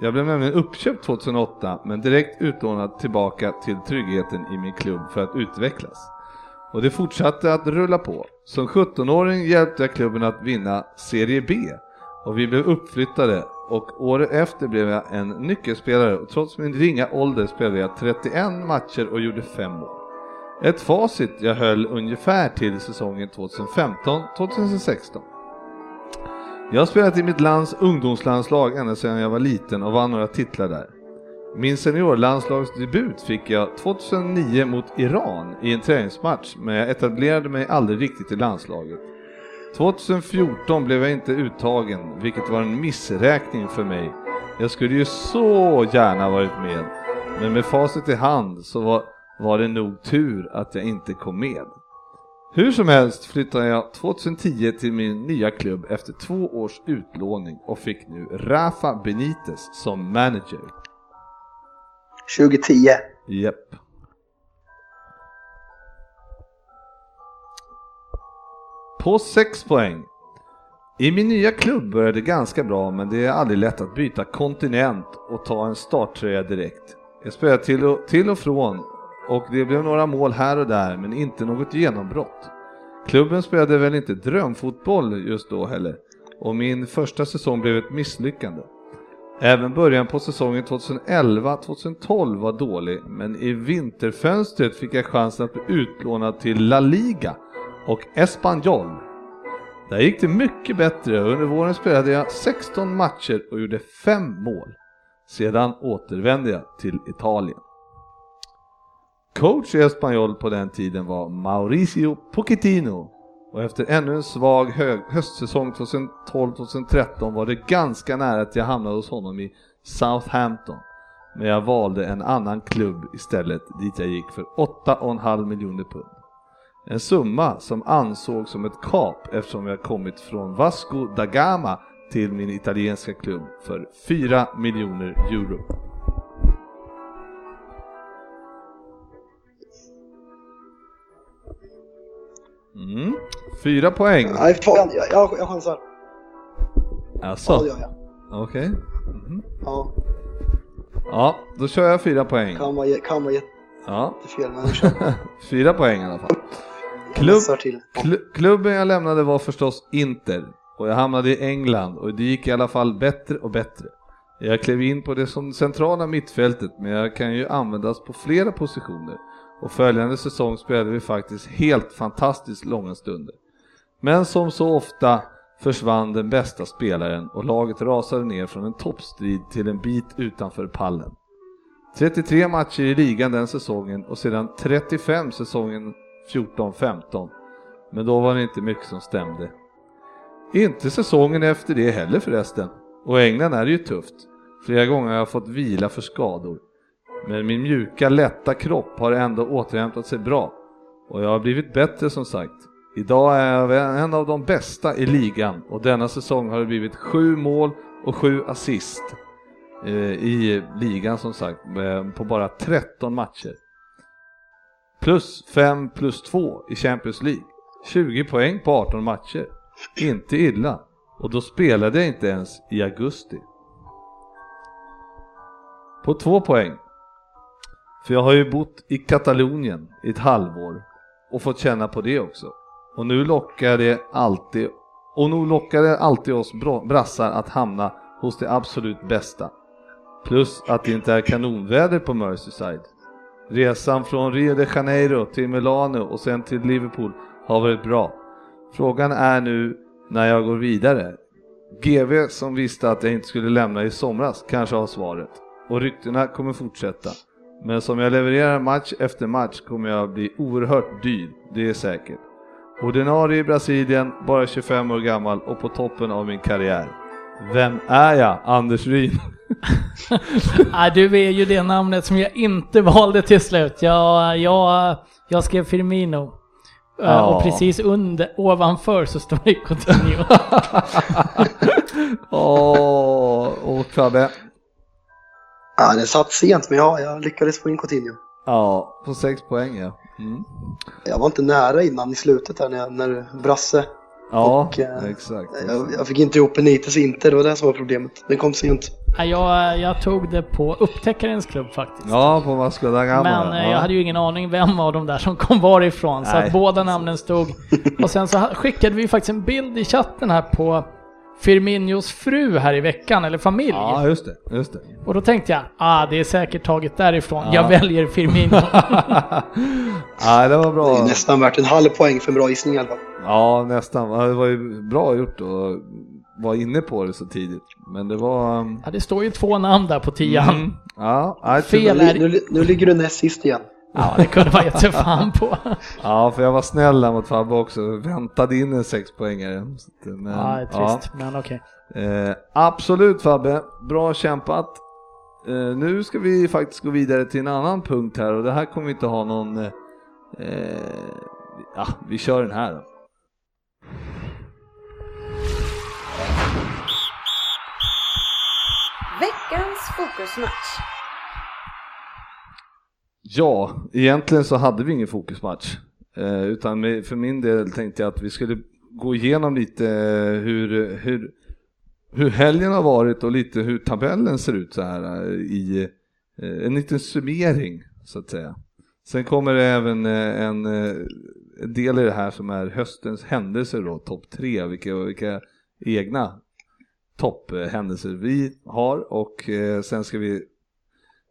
Jag blev nämligen uppköpt 2008, men direkt utlånad tillbaka till tryggheten i min klubb för att utvecklas. Och det fortsatte att rulla på. Som 17-åring hjälpte jag klubben att vinna Serie B och vi blev uppflyttade och året efter blev jag en nyckelspelare och trots min ringa ålder spelade jag 31 matcher och gjorde 5 mål. Ett facit jag höll ungefär till säsongen 2015-2016. Jag har spelat i mitt lands ungdomslandslag ända sedan jag var liten och vann några titlar där. Min seniorlandslagsdebut fick jag 2009 mot Iran i en träningsmatch, men jag etablerade mig aldrig riktigt i landslaget. 2014 blev jag inte uttagen, vilket var en missräkning för mig. Jag skulle ju så gärna varit med, men med facit i hand så var, var det nog tur att jag inte kom med. Hur som helst flyttade jag 2010 till min nya klubb efter två års utlåning och fick nu Rafa Benitez som manager. 2010. Japp. På 6 poäng. I min nya klubb började det ganska bra men det är aldrig lätt att byta kontinent och ta en starttröja direkt. Jag spelade till och, till och från och det blev några mål här och där men inte något genombrott. Klubben spelade väl inte drömfotboll just då heller och min första säsong blev ett misslyckande. Även början på säsongen 2011-2012 var dålig, men i vinterfönstret fick jag chansen att bli utlånad till La Liga och Espanyol. Där gick det mycket bättre och under våren spelade jag 16 matcher och gjorde 5 mål. Sedan återvände jag till Italien. Coach i Espanyol på den tiden var Mauricio Pochettino och efter ännu en svag hög höstsäsong 2012-2013 var det ganska nära att jag hamnade hos honom i Southampton. Men jag valde en annan klubb istället dit jag gick för 8,5 miljoner pund. En summa som ansågs som ett kap eftersom jag kommit från Vasco da Gama till min italienska klubb för 4 miljoner euro. Mm. Fyra poäng. Nej, fan, jag, jag, jag chansar. Alltså, Ja, det gör jag. okej. Mhm. Ja, Ja, då kör jag fyra poäng. kan vara, kan vara Ja, jättefel, kör. fyra poäng i alla fall. Klubb, till. kl- klubben jag lämnade var förstås Inter och jag hamnade i England och det gick i alla fall bättre och bättre. Jag klev in på det som centrala mittfältet men jag kan ju användas på flera positioner och följande säsong spelade vi faktiskt helt fantastiskt långa stunder. Men som så ofta försvann den bästa spelaren och laget rasade ner från en toppstrid till en bit utanför pallen. 33 matcher i ligan den säsongen och sedan 35 säsongen 14-15. Men då var det inte mycket som stämde. Inte säsongen efter det heller förresten. Och i England är det ju tufft. Flera gånger har jag fått vila för skador. Men min mjuka, lätta kropp har ändå återhämtat sig bra. Och jag har blivit bättre som sagt. Idag är jag en av de bästa i ligan och denna säsong har det blivit sju mål och sju assist eh, i ligan som sagt eh, på bara 13 matcher. Plus 5 plus 2 i Champions League. 20 poäng på 18 matcher. Inte illa. Och då spelade jag inte ens i augusti. På två poäng. För jag har ju bott i Katalonien i ett halvår och fått känna på det också. Och nu lockar det alltid och nu lockar det alltid oss brassar att hamna hos det absolut bästa. Plus att det inte är kanonväder på Merseyside. Resan från Rio de Janeiro till Milano och sen till Liverpool har varit bra. Frågan är nu när jag går vidare. GV som visste att jag inte skulle lämna i somras kanske har svaret. Och ryktena kommer fortsätta. Men som jag levererar match efter match kommer jag bli oerhört dyr, det är säkert. Ordinarie i Brasilien, bara 25 år gammal och på toppen av min karriär. Vem är jag, Anders Ryn? Nej, du är ju det namnet som jag inte valde till slut. Jag, jag, jag skrev Firmino. Eh, Ja. Och precis under, ovanför så står det Coutinho. Åh, och Fabbe. Ja, den satt sent, men ja, jag lyckades få in Coutinho. Ja, på sex poäng ja. Mm. Jag var inte nära innan i slutet där när, jag, när Brasse. Ja, Och, eh, exakt. Jag, jag fick inte ihop Benites inte, det var det som var problemet. Den kom sent. Ja, Jag, jag tog det på upptäckarens klubb faktiskt. Ja, på Vasco da Gama. Men eh, ja. jag hade ju ingen aning vem av de där som kom varifrån, så att båda namnen stod. Och sen så skickade vi faktiskt en bild i chatten här på Firminios fru här i veckan, eller familj. Ja, just det. Just det. Och då tänkte jag, ah det är säkert taget därifrån, Ja. jag väljer Firmino. ja, det var Det är bra. nästan värt en halv poäng för en bra gissning i alla fall. Ja, nästan. Det var ju bra gjort att vara inne på det så tidigt. Men det var... um, ja, det står ju två namn där på tian. Mm. Ja, Fel. Eller- Nu, nu, nu ligger du näst sist igen. Ja, det kunde man gett sig fan på. Ja, för jag var snäll där mot Fabbe också. Väntade in en sexpoängare. Men, Ja, det är trist, men okej. Eh, absolut Fabbe, bra kämpat. Eh, nu ska vi faktiskt gå vidare till en annan punkt här och det här kommer vi inte ha någon... Eh, eh, ja, vi kör den här då. Veckans fokusmatch. Ja, egentligen så hade vi ingen fokusmatch. Eh, utan för min del tänkte jag att vi skulle gå igenom lite eh, hur, hur, hur helgen har varit och lite hur tabellen ser ut så här eh, i eh, en liten summering så att säga. Sen kommer det även eh, en, en del i det här som är höstens händelser då, topp tre, vilka, vilka egna topphändelser vi har och eh, sen ska vi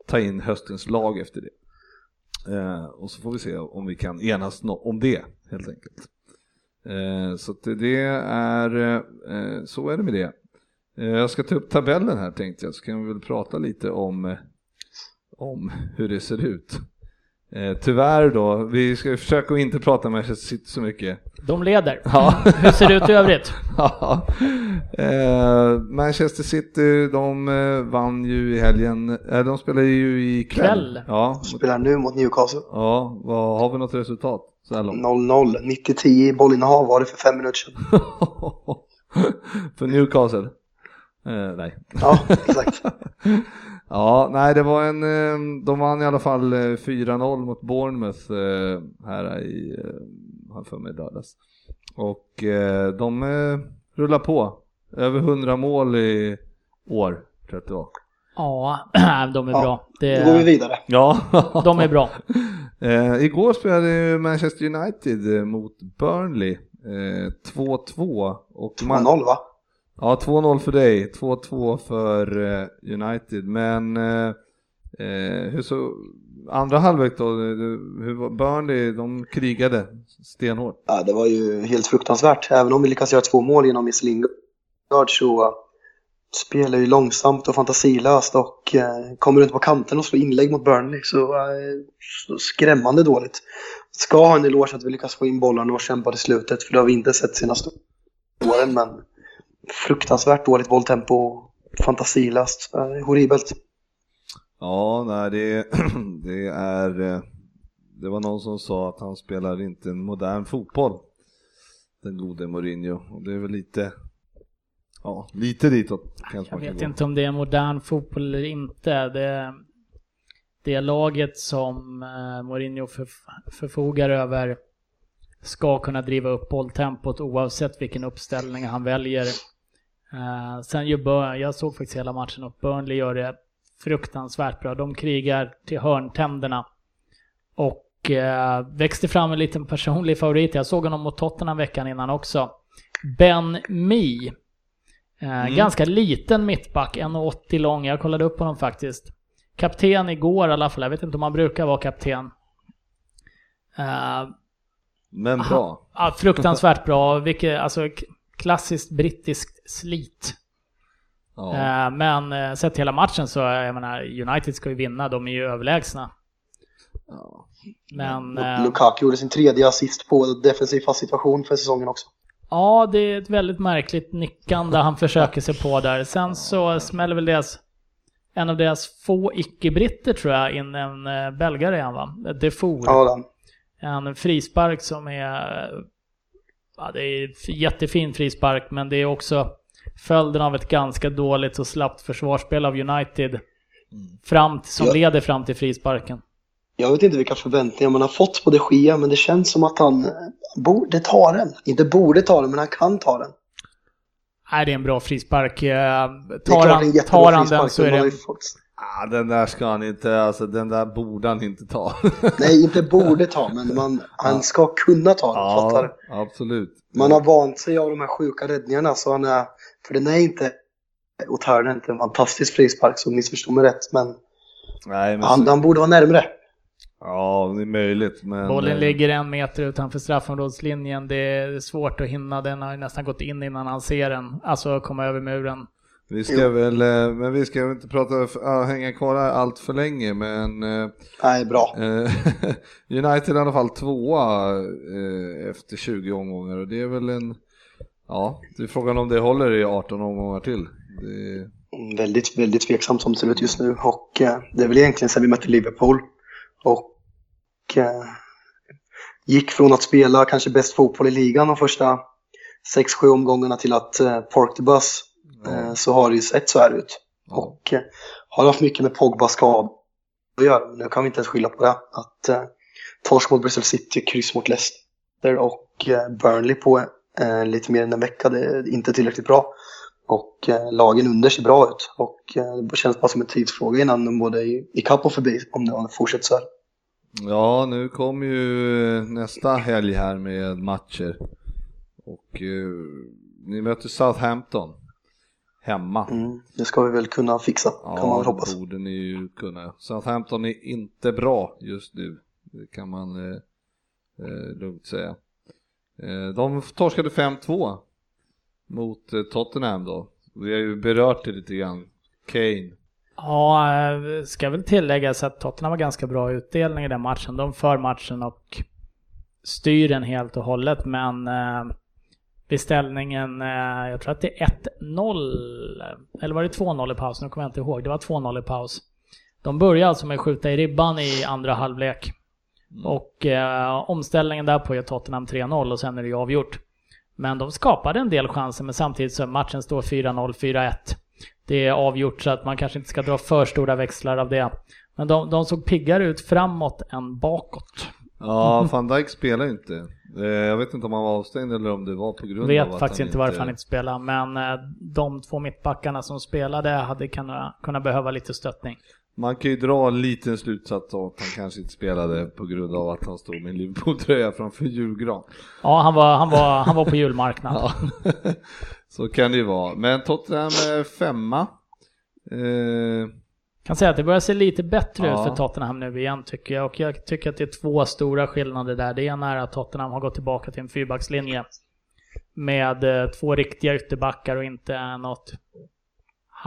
ta in höstens lag efter det. Eh, och så får vi se om vi kan enas om det helt enkelt. Eh, så det- är, eh, så är det med det. Eh, jag ska ta upp tabellen här tänkte jag, så kan vi väl prata lite om, eh, om hur det ser ut. Eh, tyvärr då, vi ska försöka att inte prata med Manchester City så mycket. De leder. Ja. Hur ser det ut i övrigt? Ja. eh, Manchester City, de eh, vann ju i helgen, eh, de spelar ju ikväll. Kväll. Ja, Spelar nu mot Newcastle. ja, vad, har vi något resultat så här långt? 0-0. 90-10 i bollinnehav var det för fem minuter sedan. För Newcastle? Eh, nej. Ja, exakt. ja, nej det var en, de vann i alla fall eh, 4-0 mot Bournemouth här i, har för mig lördags. Och eh, de eh, rullar på. Över 100 mål i år, tror jag att det var. Ja, de är Ja, bra. Då går vi Det, vidare. Ja, de är bra. Eh, igår spelade ju Manchester United eh, mot Burnley eh, 2-2 och man- 2-0 va? Ja, 2-0 för dig, 2-2 för eh, United, men eh, eh, hur så, andra halvlek då, hur var Burnley, de krigade stenhårt. Ja, det var ju helt fruktansvärt. Även om vi lyckas göra två mål genom Miss Lingard så eh, spelar ju långsamt och fantasilöst och eh, kommer runt på kanten och slår inlägg mot Burnley. Så, eh, så skrämmande dåligt. Ska ha en eloge att vi lyckas få in bollarna och kämpa till slutet för det har vi inte sett senaste åren. Men fruktansvärt dåligt bolltempo och fantasilöst. Horribelt. Ja, nej det, det är, eh, det var någon som sa att han spelar inte en modern fotboll, den gode Mourinho, och det är väl lite, ja, lite ditåt kanske Jag vet inte om det är modern fotboll eller inte. Det, det laget som eh, Mourinho förf- förfogar över ska kunna driva upp bolltempot oavsett vilken uppställning han väljer. Eh, sen gör Bur- jag såg faktiskt hela matchen och Burnley gör det fruktansvärt bra. De krigar till hörntänderna. Och eh, växte fram en liten personlig favorit. Jag såg honom mot Tottenham veckan innan också. Ben Mee. Eh, Mm. Ganska liten mittback, 1,80 lång. Jag kollade upp honom faktiskt. Kapten igår i alla fall. Jag vet inte om han brukar vara kapten. Eh, Men bra. ja, fruktansvärt bra. Vilket, alltså klassiskt brittiskt slit. Ja. Eh, men eh, sett hela matchen så, jag menar, United ska ju vinna. De är ju överlägsna. Ja. Men... Eh, Lukaku gjorde sin tredje assist på defensiv fast situation för säsongen också. Ja, det är ett väldigt märkligt nickande han försöker sig på där. Sen så smäller väl deras, en av deras få icke-britter tror jag, in en eh, belgare igen va? Defour. Ja. En frispark som är, ja det är jättefin frispark men det är också följden av ett ganska dåligt och slappt försvarsspel av United. Fram, som Ja. leder fram till frisparken. Jag vet inte vilka förväntningar man har fått på de Gia, men det känns som att han borde ta den. Inte borde ta den, men han kan ta den. Nej, det är en bra frispark. Eh, Det är Tar han, tar han frispark, den så är det Ah, den där ska han inte, alltså den där borde han inte ta. Nej, inte borde ta, men man, han ska kunna ta den. Fattar ja, du? absolut. Man har vant sig av de här sjuka räddningarna, så han är, för den är inte, och Törn är inte en fantastisk frispark, så missförstå mig rätt, men Nej, men han, så, han borde vara närmre. ja, det är möjligt. Men, Bollen eh, ligger en meter utanför straffområdeslinjen. Det är svårt att hinna. Den har nästan gått in innan han ser den. Alltså komma över muren. Vi ska väl, eh, men vi ska väl inte prata, hänga kvar här allt för länge, men eh, Nej, bra. United är i alla fall tvåa efter 20 omgångar och det är väl en, ja, det är frågan om det håller i 18 omgångar till. Det, Väldigt, väldigt tveksamt som det ser ut just nu och eh, det är väl egentligen sen vi mötte Liverpool och eh, gick från att spela kanske bäst fotboll i ligan de första 6-7 omgångarna till att eh, park the bus eh, så har det ju sett så här ut. ja. Och har haft mycket med Pogba skad att göra. Nu kan vi inte ens skylla på det. Att torsk mot Bristol City, kryss mot Leicester och Burnley på eh, lite mer än en vecka, det är inte tillräckligt bra. Och eh, lagen under ser bra ut och eh, det känns bara som en tidsfråga innan de både är i kapp och förbi om det fortsätter så här. Ja, nu kommer ju nästa helg här med matcher. Och eh, ni möter Southampton hemma. Mm, det ska vi väl kunna fixa, kan man väl hoppas. det borde ni ju kunna. Southampton är inte bra just nu. Det kan man eh, eh, lugnt säga. Eh, de torskade 5-2 mot eh, Tottenham då. Vi har ju berört det lite grann. Kane. Ja, eh, ska väl tilläggas att Tottenham var ganska bra utdelning i den matchen. De för matchen och styr den helt och hållet, men beställningen, vid ställningen, jag tror att det är 1-0, eller var det 2-0 i paus? Nu kommer jag inte ihåg. Det var 2-0 i paus. De börjar alltså med att skjuta i ribban i andra halvlek. Och eh, omställningen där på är Tottenham 3-0 och sen är det ju avgjort. Men de skapade en del chanser, men samtidigt så matchen står 4-0, 4-1. Det är avgjort så att man kanske inte ska dra för stora växlar av det. Men de, de såg piggare ut framåt än bakåt. Ja, van Dijk spelar inte. Eh, jag vet inte om han var avstängd eller om det var på grund av Vet att faktiskt han inte varför han inte spelar, men eh, de två mittbackarna som spelade hade kunnat, kunnat behöva lite stöttning. Man kan ju dra en liten slutsats av att han kanske inte spelade på grund av att han stod med en Liverpool-tröja framför julgran. Ja, han var, han var, han var på julmarknad. Ja, så kan det ju vara. Men Tottenham är femma. Eh, Kan säga att det börjar se lite bättre Ja. ut för Tottenham nu igen tycker jag. Och jag tycker att det är två stora skillnader där. Det ena är att Tottenham har gått tillbaka till en fyrbackslinje. Med eh, två riktiga ytterbackar och inte något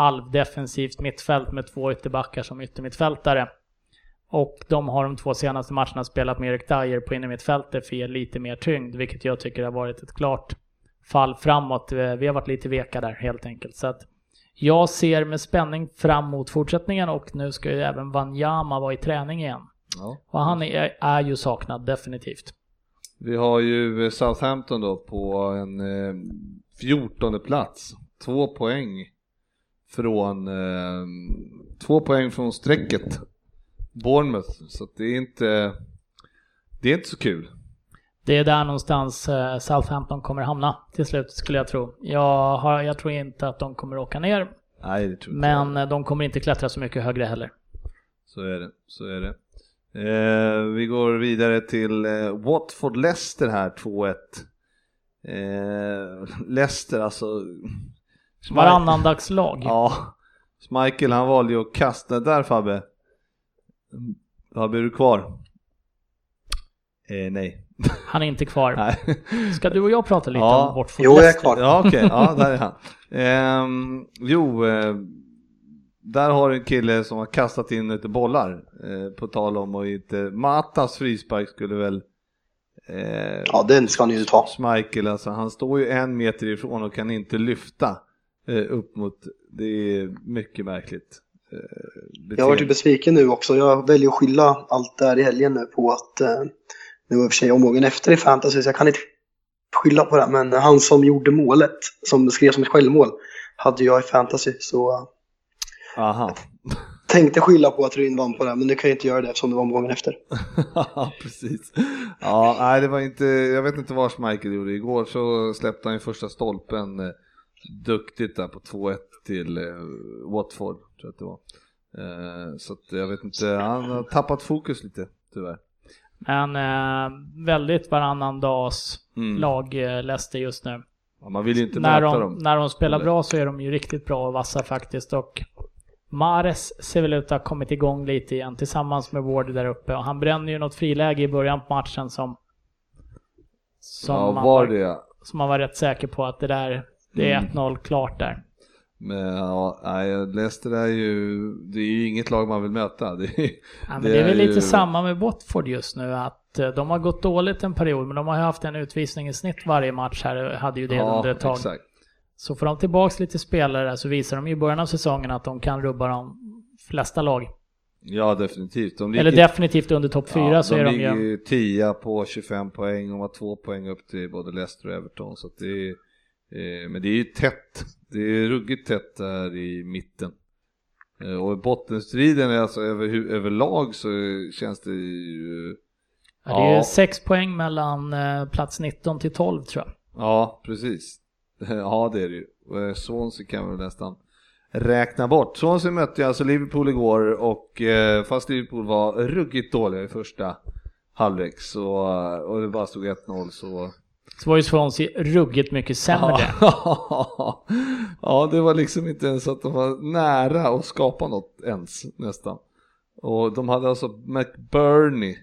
halvdefensivt mittfält med två ytterbackar som yttermittfältare. Och de har de två senaste matcherna spelat med Erik Dyer på innermittfältet för att ge lite mer tyngd, vilket jag tycker har varit ett klart fall framåt. Vi har varit lite veka där helt enkelt. Så att jag ser med spänning fram mot fortsättningen och nu ska ju även Wanyama vara i träning igen. ja. Och han är, är ju saknad definitivt. Vi har ju Southampton då på en eh, 14 plats. Två poäng från eh, två poäng från strecket. Bournemouth. Så det är inte det är inte så kul. Det är där någonstans eh, Southampton kommer hamna till slut skulle jag tro. Jag, har, jag tror inte att de kommer åka ner, Nej, det tror jag. men eh, de kommer inte klättra så mycket högre heller. Så är det, så är det. Eh, vi går vidare till eh, Watford Leicester här, 2-1. Eh, Leicester alltså... Varannandagslag. Ja, Michael han valde ju att kasta, där Fabbe. Fabbe är du kvar? Eh, nej. Han är inte kvar. nej. Ska du och jag prata lite Ja. om Watford Jo, jag är kvar. Ja okej, ja där är han. Ehm, jo, eh, där har du en kille som har kastat in lite bollar. Eh, på tal om och inte, Matas frispark skulle väl eh, Ja, den ska ni ju ta. Schmeichel, alltså han står ju en meter ifrån och kan inte lyfta upp mot, det är mycket märkligt. Eh, Jag har varit beteende. besviken nu också. Jag väljer att skylla allt där i helgen nu på att eh, nu var i och för sig omgången efter i fantasy så jag kan inte skylla på det. Men han som gjorde målet, som skrev som ett självmål, hade jag i fantasy. Så eh, Aha. tänkte skylla på att Ryn vann på det, men det kan jag inte göra det eftersom det var omgången efter. Ja, precis. Ja, nej, det var inte, jag vet inte vad Schmeichel gjorde. Igår så släppte han ju första stolpen eh, duktigt där på 2-1 till eh, Watford, tror jag att det var. Eh, så att jag vet inte, han har tappat fokus lite, tyvärr. Men eh, väldigt varannan dags Mm. lag eh, Leicester just nu. Ja, man vill ju inte När möta de, dem. när de spelar Eller? bra så är de ju riktigt bra och vassa faktiskt. Och Mares ser väl ut att ha kommit igång lite igen tillsammans med Ward där uppe. Och han bränner ju något friläge i början på matchen som... Som, Ja, var var, det som man var rätt säker på att det där... Det är Mm. 1-0 klart där. Men ja, Leicester är ju, det är ju inget lag man vill möta. Det är, Ja, men Det det, är väl lite ju- samma med Watford just nu att eh, de har gått dåligt en period men de har ju haft en utvisning i snitt varje match här, hade ju det ja, under ett tag. exakt. Så får de tillbaks lite spelare så visar de ju i början av säsongen att de kan rubba de flesta lag. Ja, definitivt. De Eller definitivt under topp 4 ja, så är de ligger ju... ju 10 på 25 poäng och har två poäng upp till både Leicester och Everton. Så det är, men det är ju tätt. Det är ruggigt tätt där i mitten. Eh, och bottenstriden, är alltså över, överlag så känns det ju... Ja, det är Ja. 6 poäng mellan eh, plats 19 till 12 tror jag. Ja, precis. Ja, det är det ju. Eh, Swansea kan vi nästan räkna bort. Swansea mötte ju alltså Liverpool igår och eh, fast Liverpool var ruggigt dåliga i första halvlek så, och det bara stod 1-0 så... Så var ju Swansea ruggigt mycket sämre. Ja. ja, det var liksom inte ens att de var nära att skapa något ens nästan. Och de hade alltså McBurney.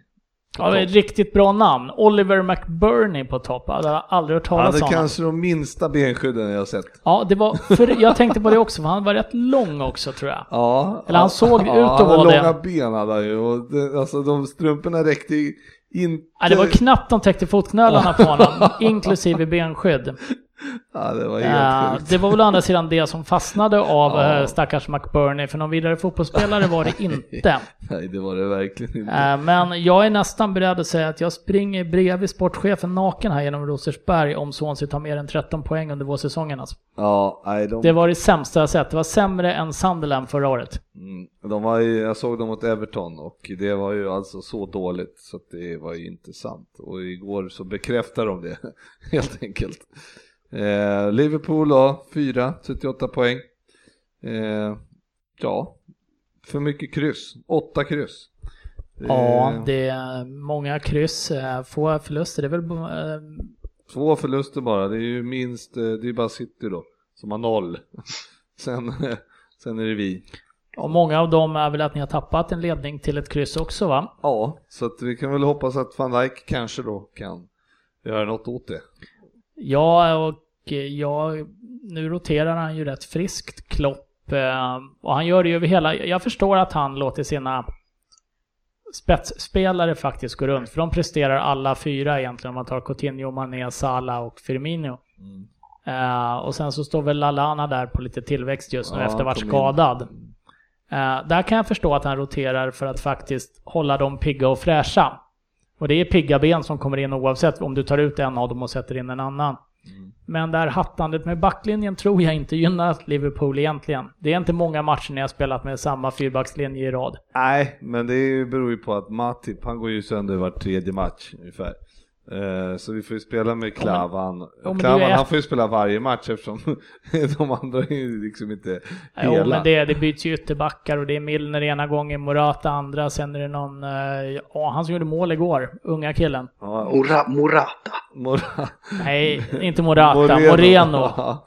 Ja, det är ett riktigt bra namn. Oliver McBurney på topp. Jag hade aldrig hört Han talas hade om honom. kanske de minsta benskydden jag har sett. Ja, det var, för jag tänkte på det också, för han var rätt lång också tror jag. Ja, Eller han såg ut att ja, han vara hade det. långa ben hade han ju och det, alltså de strumporna räckte ju inte. Ja, det var knappt de täckte fotknölarna på honom, inklusive benskydd. Ja, det var sjukt. det var väl å andra sidan det som fastnade av Ja. eh, stackars McBurney, för någon vidare fotbollsspelare var det inte. Nej, det var det verkligen inte. Eh, Men jag är nästan beredd att säga att jag springer bredvid sportchefen naken här genom Rosersberg om Swansea tar mer än 13 poäng under vårsäsongen. Alltså. Ja, nej, de, Det var det sämsta jag sett. Det var sämre än Sunderland förra året. mm, de var ju, jag såg dem mot Everton och det var ju alltså så dåligt så att det var ju inte sant. Och igår så bekräftade de det helt enkelt. Eh, Liverpool då, 4, 38 poäng. Eh, ja, för mycket kryss, 8 kryss. Ja, Eh, det är många kryss, eh, få förluster. Det är väl... eh, Två förluster bara, det är ju minst, det är bara City då, som har noll. Sen, sen är det vi. Och många av dem är väl att ni har tappat en ledning till ett kryss också va? Ja, så att vi kan väl hoppas att van Dijk kanske då kan göra något åt det. Ja, och eh, ja, nu roterar han ju rätt friskt Klopp. eh, Och han gör det ju över hela... Jag förstår att han låter sina spetsspelare faktiskt gå runt. För de presterar alla fyra egentligen om man tar Coutinho, Mané, Salah och Firmino. Eh, och sen så står väl Lallana där på lite tillväxt just nu Ja, efter att ha varit skadad. Eh, där kan jag förstå att han roterar för att faktiskt hålla dem pigga och fräscha. Och det är pigga ben som kommer in oavsett om du tar ut en av dem och sätter in en annan. Men det här hattandet med backlinjen tror jag inte gynnar Liverpool egentligen. Det är inte många matcher när jag spelat med samma fyrbackslinje i rad. Nej, men det beror ju på att Matip, han går ju sönder var tredje match ungefär. Eh, Så vi får ju spela med Klavan. Ja, men Klavan han får ju spela varje match eftersom de andra är ju liksom inte Jo, hela. men det, det byts ju ytterbackar och det är Milner ena gången, Morata andra, sen är det någon, eh, ja han som gjorde mål igår, unga killen. Ja, Mora, Morata. Mora- Nej, inte Morata, Moreno.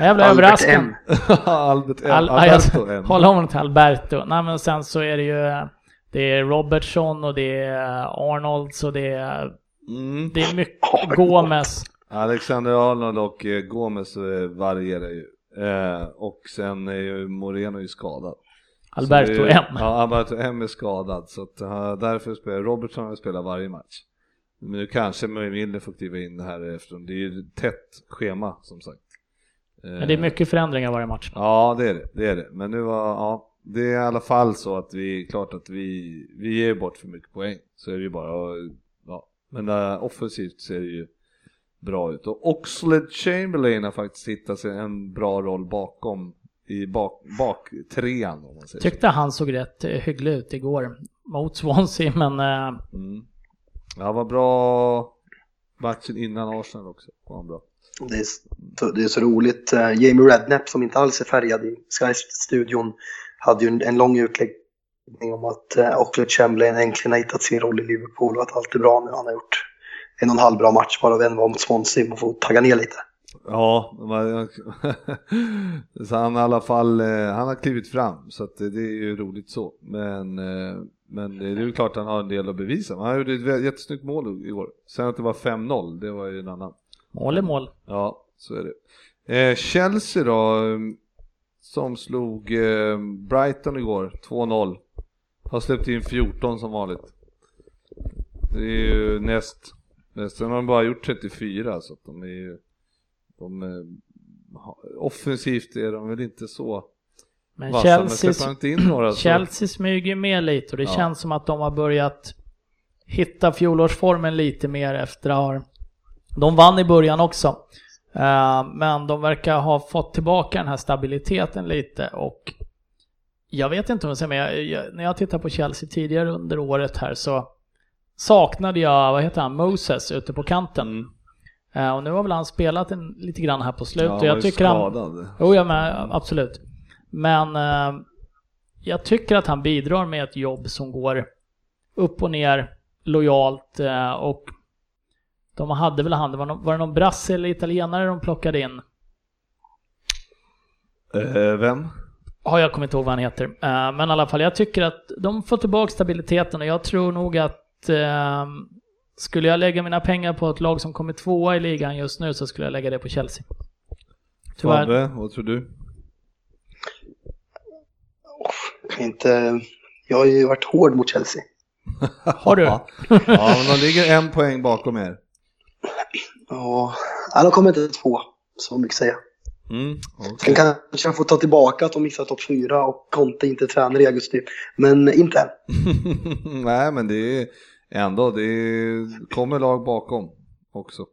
Jävla Albert överraskning. Albert M. Al, Alberto jag M. håller honom till Alberto. Nej men sen så är det ju, det är Robertson och det är Arnolds och det är, Mm. det är mycket Gomes. Alexander Arnold och eh, Gomes eh, varierar ju. Eh, och sen är ju Moreno ju skadad. Alberto är- M. Ja, Alberto M är skadad så att, därför spelar Robertson spelar varje match. Men nu kanske Milner får kliva in här eftersom det är ju tätt schema som sagt. Men det är mycket förändringar varje match. Ja det är det, det är det. Men nu var, ja, det är i alla fall så att vi, klart att vi, vi ger bort för mycket poäng. Så är det ju bara, ja. Men uh, offensivt ser det ju bra ut. Och Oxlade Chamberlain har faktiskt hittat sig en bra roll bakom i bak, bak trean om man säger Tyckte han såg rätt eh, hygglig ut igår mot Swansea, men så. Mm. Ja, var bra matchen innan Arsenal också. Var han bra. Det är, så, det är så roligt. Eh, Jamie Redknapp som inte alls är färgad i Sky-studion hade ju en, en lång utläggning om att uh, Oxlade Chamberlain äntligen har hittat sin roll i Liverpool och att allt är bra nu. Han har gjort en och en halv bra match bara och en var mot Swansea. Man får tagga ner lite. Ja, så han har i alla fall, eh, han har klivit fram så att det är ju roligt så. Men, eh, men det är ju klart han har en del att bevisa. Han gjorde ett jättesnyggt mål igår. Sen att det var 5-0, det var ju en annan. mål är mål. Ja, så är det. Eh, Chelsea då, eh, som slog eh, Brighton igår, 2-0. Har släppt in 14 som vanligt. Det är ju näst, sen har de bara gjort 34 så att de är ju, de, ha- offensivt är de väl inte så Men vassa, men Chelsea, släpper inte in några så. Chelsea smyger med lite och det Ja. känns som att de har börjat hitta fjolårsformen lite mer efter att ha... De vann i början också. Eh, men de verkar ha fått tillbaka den här stabiliteten lite och jag vet inte om jag säger men jag, jag, när jag tittar på Chelsea tidigare under året här så saknade jag, vad heter han, Moses ute på kanten. Mm. Eh, och nu har väl han spelat en, lite grann här på slutet. Ja, han jag tycker han, skadad. Jo, ja, men absolut. Men eh, jag tycker att han bidrar med ett jobb som går upp och ner lojalt eh, och de hade väl han, var, någon, var det någon brasse eller italienare de plockade in? Vem? Ja, jag kommer inte ihåg vad han heter. Eh, men i alla fall, jag tycker att de får tillbaka stabiliteten och jag tror nog att eh, skulle jag lägga mina pengar på ett lag som kommer tvåa i ligan just nu så skulle jag lägga det på Chelsea. Tyvärr. Fabbe, vad tror du? Inte, jag har ju varit hård mot Chelsea. Har du? Ja, men de ligger en poäng bakom er. Ja, ja, de kommer inte två, så mycket säga. Mm, Sen okej. kanske jag får ta tillbaka att de missar topp fyra och Conte inte tränar i augusti. Men inte än. Nej men det är ändå, det är, kommer lag bakom också.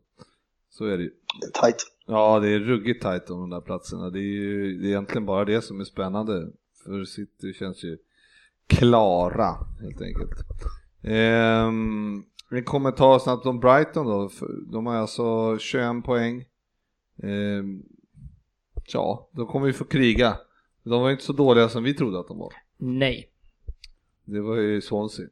Så är det ju. Det är Tight. Ja det är ruggigt tajt om de där platserna. Det är ju det är egentligen bara det som är spännande. För City känns ju klara helt enkelt. Ehm, vi kommer ta snabbt om Brighton då. De har alltså 21 poäng. Ehm, ja, de kommer ju få kriga. De var ju inte så dåliga som vi trodde att de var. Nej. Det var ju Swansea.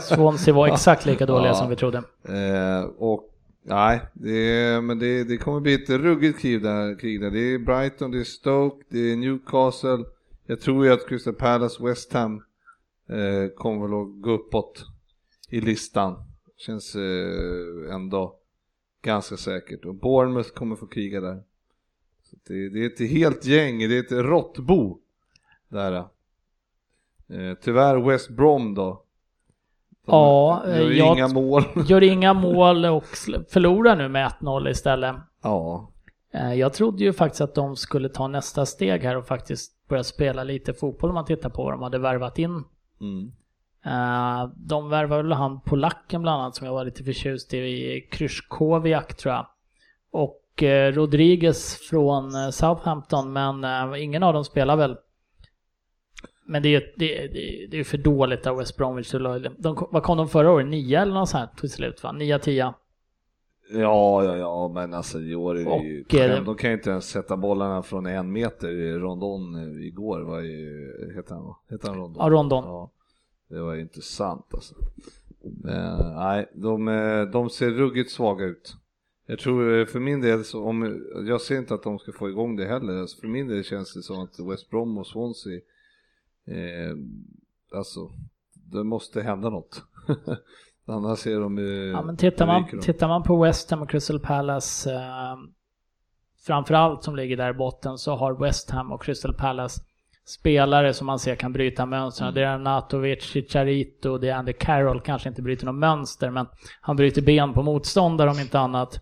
Swansea var exakt lika dåliga Ja. som vi trodde. Eh, och nej, det, men det, det kommer bli ett ruggigt krig där, krig där. Det är Brighton, det är Stoke, det är Newcastle. Jag tror ju att Crystal Palace, West Ham eh, kommer väl att gå uppåt i listan. Känns eh, ändå ganska säkert. Och Bournemouth kommer få kriga där. Det, det är ett helt gäng, det är ett råttbo där. Eh, tyvärr West Brom då. De Ja, gör ju jag- inga mål. Gör inga mål och förlorar nu med 1-0 istället. Ja, Eh, Jag trodde ju faktiskt att de skulle ta nästa steg här och faktiskt börja spela lite fotboll om man tittar på vad de hade värvat in. mm. Eh, De värvade väl han polacken bland annat som jag var lite förtjust i, Kryszkowiak tror jag. Och eh, Rodriguez från eh, Southampton men eh, ingen av dem spelar väl. Men det är ju det, det, det är för dåligt av West Bromwich. De, vad kom de förra året? Nio eller något sånt till slut va? Nia, tia. ja, ja, ja, men alltså i år är det ju Och, eh, skämt. De kan ju inte ens sätta bollarna från en meter Rondon eh, igår. Var ju, heter han, heter han Rondon? Ja, Rondon. Ja, det var ju inte sant alltså. Men, nej, de, eh, de ser ruggigt svaga ut. Jag tror eh, för min del, så om, jag ser inte att de ska få igång det heller. Alltså, för min del känns det som att West Brom och Swansea, eh, alltså, det måste hända något. Annars ser de eh, Ja, men tittar man, tittar man på West Ham och Crystal Palace, eh, framförallt som ligger där i botten, så har West Ham och Crystal Palace spelare som man ser kan bryta mönstren. Mm. Det är Natovic, Chicharito, det är Andy Carroll, kanske inte bryter något mönster, men han bryter ben på motståndare om inte annat.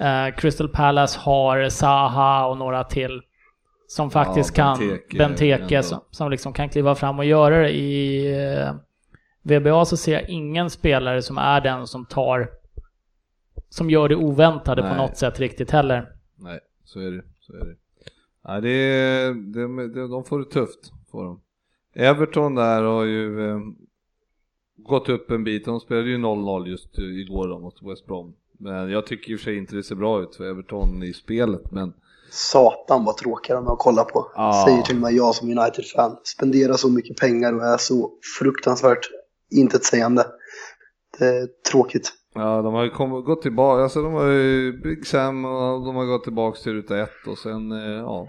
Eh, Crystal Palace har Zaha och några till som faktiskt kan, Benteke som, som liksom kan kliva fram och göra det i eh, VBA så ser jag ingen spelare som är den som tar som gör det oväntade på Nej. något sätt riktigt heller. Nej, så är det. Så är det. Ja, det, är- de, de, de får det tufft. Får de. Everton där har ju eh, gått upp en bit. De spelade ju 0-0 just igår då mot West Brom. Men jag tycker i och för sig inte det ser bra ut för Everton i spelet. Men Satan vad tråkiga de är att kolla på. Ja. Säger till och med jag som United-fan. Spenderar så mycket pengar och är så fruktansvärt intetsägande. Det är tråkigt. ja, de har ju kommit, gått tillbaka. Alltså de har ju Big Sam och de har gått tillbaka till ruta ett och sen eh, ja.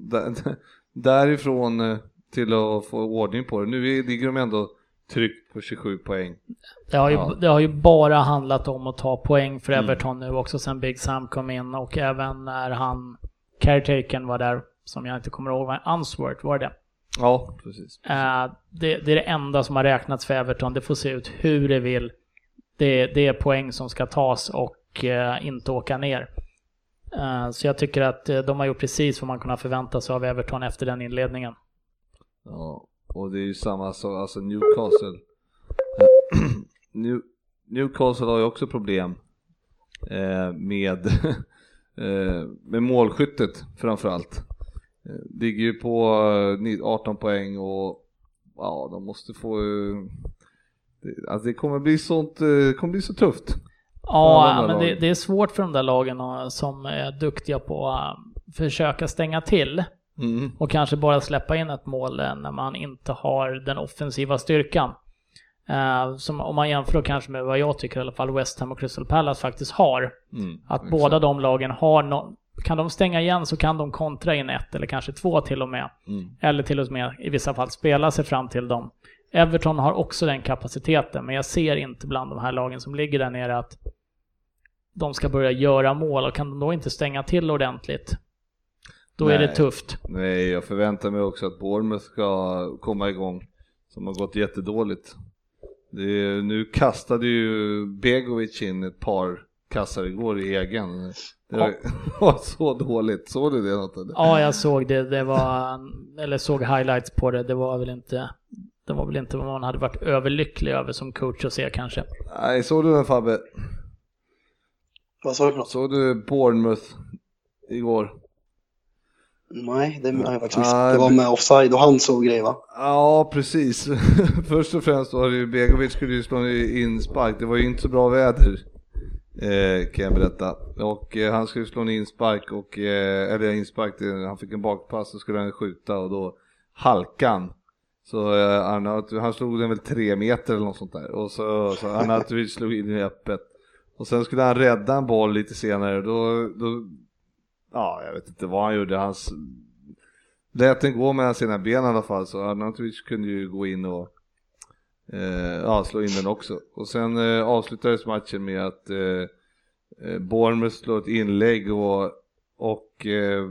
Där, därifrån eh, till att få ordning på det. Nu ligger de ändå tryckt på 27 poäng. Det har, ju, Ja. det har ju bara handlat om att ta poäng för Mm. Everton nu också sen Big Sam kom in och även när han, caretakern var där, som jag inte kommer ihåg, vad Unsworth var det. Ja, precis. Eh, det, det är det enda som har räknats för Everton. Det får se ut hur det vill. Det, det är poäng som ska tas och eh, inte åka ner. Eh, så jag tycker att de har gjort precis vad man kunnat förvänta sig av Everton efter den inledningen. Ja, och det är ju samma sak, alltså Newcastle. New, Newcastle har ju också problem eh, med, eh, med målskyttet framförallt. Eh, ligger ju på eh, ni- 18 poäng och ja, de måste få eh, det, alltså det kommer bli sånt, eh, det kommer bli så tufft. Ja, men det, det är svårt för de där lagen eh, som är duktiga på att försöka stänga till Mm. och kanske bara släppa in ett mål när man inte har den offensiva styrkan. Eh, som om man jämför kanske med vad jag tycker i alla fall West Ham och Crystal Palace faktiskt har. Mm. Att Exakt. båda de lagen har no- kan de stänga igen så kan de kontra in ett eller kanske två till och med. Mm. Eller till och med i vissa fall spela sig fram till dem. Everton har också den kapaciteten, men jag ser inte bland de här lagen som ligger där nere att de ska börja göra mål och kan de då inte stänga till ordentligt, då är det Nej. tufft. Nej, jag förväntar mig också att Bournemouth ska komma igång, som har gått jättedåligt. Det är, nu kastade ju Begovic in ett par kassar igår i egen. Det var, var så dåligt, såg du det något? eller? Ja, jag såg det. Det var, eller såg highlights på det. Det var väl inte, det var väl inte vad man hade varit överlycklig över som coach att se kanske. Nej, såg du den Fabbe? Vad sa du för något? Såg du Bournemouth igår? Nej, det har jag faktiskt missat. Det var med offside och han såg grejer va? Ja, precis. Först och främst var det ju Begovic skulle ju slå inspark. Det var ju inte så bra väder, eh, kan jag berätta. Och eh, han skulle slå en inspark och, eh, eller inspark, han fick en bakpass och skulle han skjuta och då halkan. Så eh, Arnaut, han slog den väl tre meter eller något sånt där. Och så, så Arnautovic slog in i öppet. Och sen skulle han rädda en boll lite senare. Då, då, ja, jag vet inte vad han gjorde. Hans lät den gå mellan sina ben i alla fall så Arnautovic kunde ju gå in och eh, ja, slå in den också. Och sen eh, avslutades matchen med att eh, eh, Bournemouth slår ett inlägg och, och eh,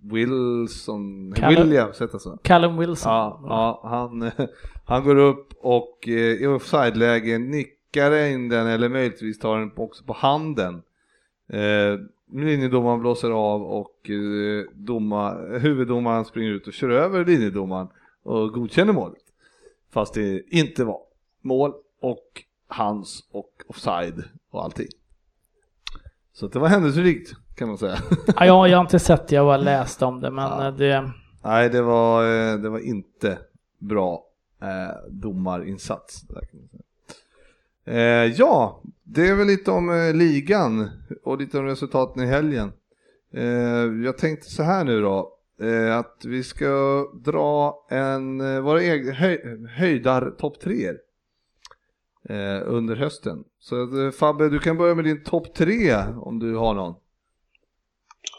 Wilson, Callum- Williams heter så. Callum Wilson. Ja, ja han, han går upp och eh, i offside-läge nickar in den eller möjligtvis tar den också på handen. Linjedomaren blåser av och eh, doma, huvuddomaren springer ut och kör över linjedomaren och godkänner målet. Fast det inte var mål och hans och offside och allting. Så det var händelserikt kan man säga. Ja, jag, jag har inte sett det, jag bara läst om det, men Ja. eh, det... Nej, det var, eh, det var inte bra eh, domarinsats. Där kan man säga. Eh, ja, det är väl lite om eh, ligan och lite om resultaten i helgen. Eh, jag tänkte så här nu då, eh, att vi ska dra en, eh, våra egna höj, höjdar topp tre eh, under hösten. Så att, Fabbe, du kan börja med din topp tre om du har någon.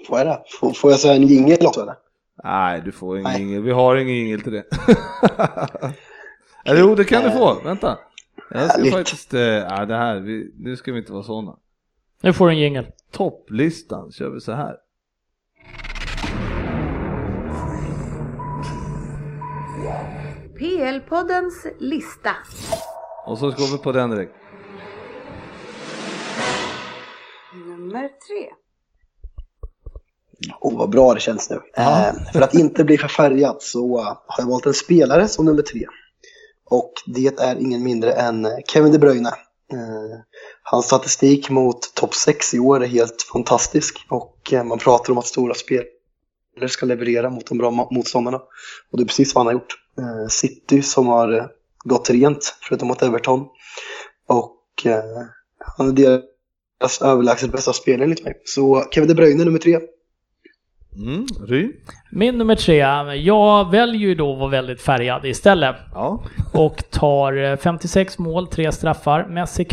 Får jag det? Får, får jag säga en jingel också eller? Nej, du får ingen jingel. Vi har ingen jingel till det. Eller jo, det kan du få. Vänta. Jag ska Härligt. faktiskt, ja, det här, vi, nu ska vi inte vara sådana. Nu får du en jingel. Topplistan kör vi så här. PL-poddens lista. Och så går vi på den direkt. Nummer tre. Åh, vad bra det känns nu. Ja. Eh, för att inte bli förfärgad så eh, har jag valt en spelare som nummer tre. Och det är ingen mindre än eh, Kevin De Bruyne. Eh, hans statistik mot topp 6 i år är helt fantastisk. Och eh, man pratar om att stora spelare ska leverera mot de bra motståndarna. Och det är precis vad han har gjort. Eh, City som har eh, gått rent, förutom mot Everton. Och han är deras överlägset bästa spelare enligt mig. Så Kevin De Bruyne nummer tre. Mm, Ry? Min nummer tre, jag väljer ju då att vara väldigt färgad istället. Ja. Och tar 56 mål, tre straffar. Messi,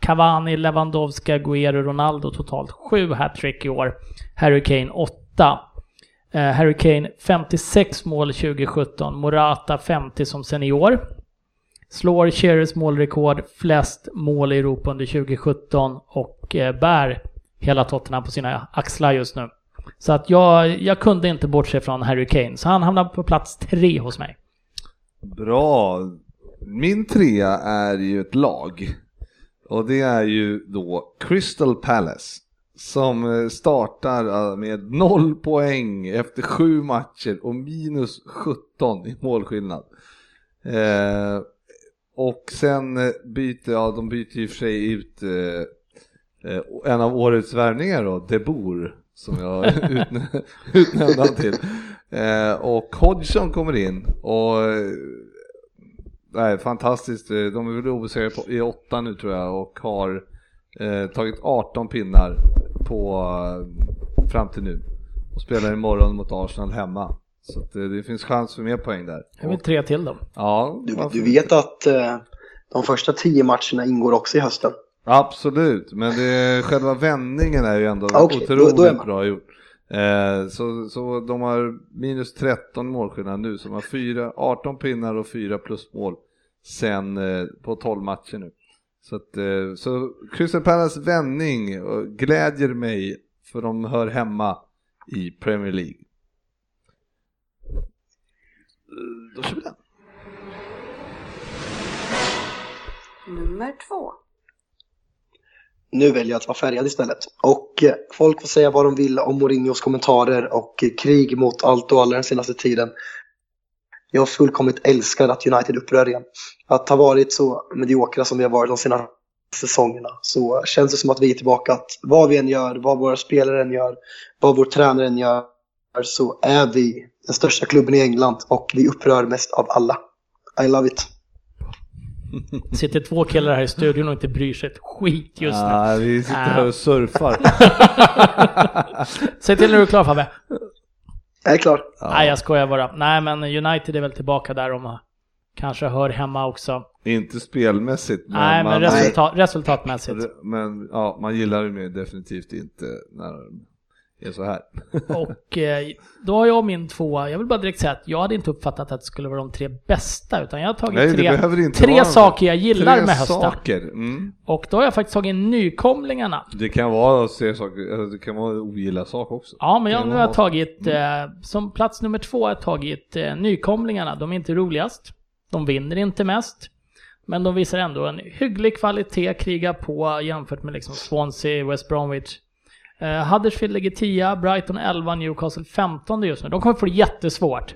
Cavani, Lewandowski, Guerrero, Ronaldo totalt sju hattrick i år. Harry Kane 8. Eh, Harry Kane 56 mål 2017, Morata 50 som senior. Slår Cherys målrekord, flest mål i Europa under 2017 och eh, bär hela Tottenham på sina axlar just nu. Så att jag, jag kunde inte bortse från Harry Kane, så han hamnar på plats tre hos mig. Bra. Min trea är ju ett lag. Och det är ju då Crystal Palace. Som eh, startar eh, med noll poäng efter sju matcher och minus 17 i målskillnad. Eh, och sen eh, byter, ja de byter ju för sig ut eh, en av årets värvningar då, Deboer som jag utnämnde han till. Eh, och Hodgson kommer in och nej, fantastiskt, de är väl obesegrade i åtta nu tror jag och har eh, tagit 18 pinnar på, eh, fram till nu och spelar imorgon mot Arsenal hemma. Så det, eh, det, finns chans för mer poäng där. Jag vill tre till då. Ja, du, du vet att eh, de första tio matcherna ingår också i hösten? Absolut, men det, själva vändningen är ju ändå okay, otroligt då, då bra gjort. Eh, så, så de har minus 13 målskillnad nu, så de har 4, 18 pinnar och 4 plusmål sen eh, på 12 matcher nu. Så, att, eh, så Crystal Palace vändning glädjer mig för de hör hemma i Premier League. Då kör vi den. Nummer två. Nu väljer jag att vara färgad istället. Och eh, folk får säga vad de vill om Mourinhos kommentarer och eh, krig mot allt och alla den senaste tiden. Jag fullkomligt älskar att United upprör igen. Att ha varit så mediokra som vi har varit de senaste säsongerna så känns det som att vi är tillbaka. Att vad vi än gör, vad våra spelare än gör, vad vår tränare än gör så är vi den största klubben i England och vi upprör mest av alla. I love it. Det sitter två killar här i studion och inte bryr sig ett skit just nu. Ja, vi sitter här och surfar. Säg till när du är klar Fabbe. Jag är klar. Ja. Nej, jag skojar bara. Nej, men United är väl tillbaka där de kanske hör hemma också. Inte spelmässigt. Men Nej, men resultat, resultatmässigt. Men ja, man gillar det definitivt inte när är så här. och eh, då har jag min tvåa. Jag vill bara direkt säga att jag hade inte uppfattat att det skulle vara de tre bästa, utan jag har tagit Nej, tre, tre saker jag gillar tre med hösten. Saker. Mm. Och då har jag faktiskt tagit nykomlingarna. Det kan vara tre saker, det kan vara ogilla saker också. Ja, men jag nu har jag tagit, mm. eh, som plats nummer två har jag tagit eh, nykomlingarna. De är inte roligast. De vinner inte mest. Men de visar ändå en hygglig kvalitet, krigar på jämfört med liksom Swansea, West Bromwich. Uh, Huddersfield ligger 10, Brighton 11, Newcastle 15 just nu. De kommer få det jättesvårt.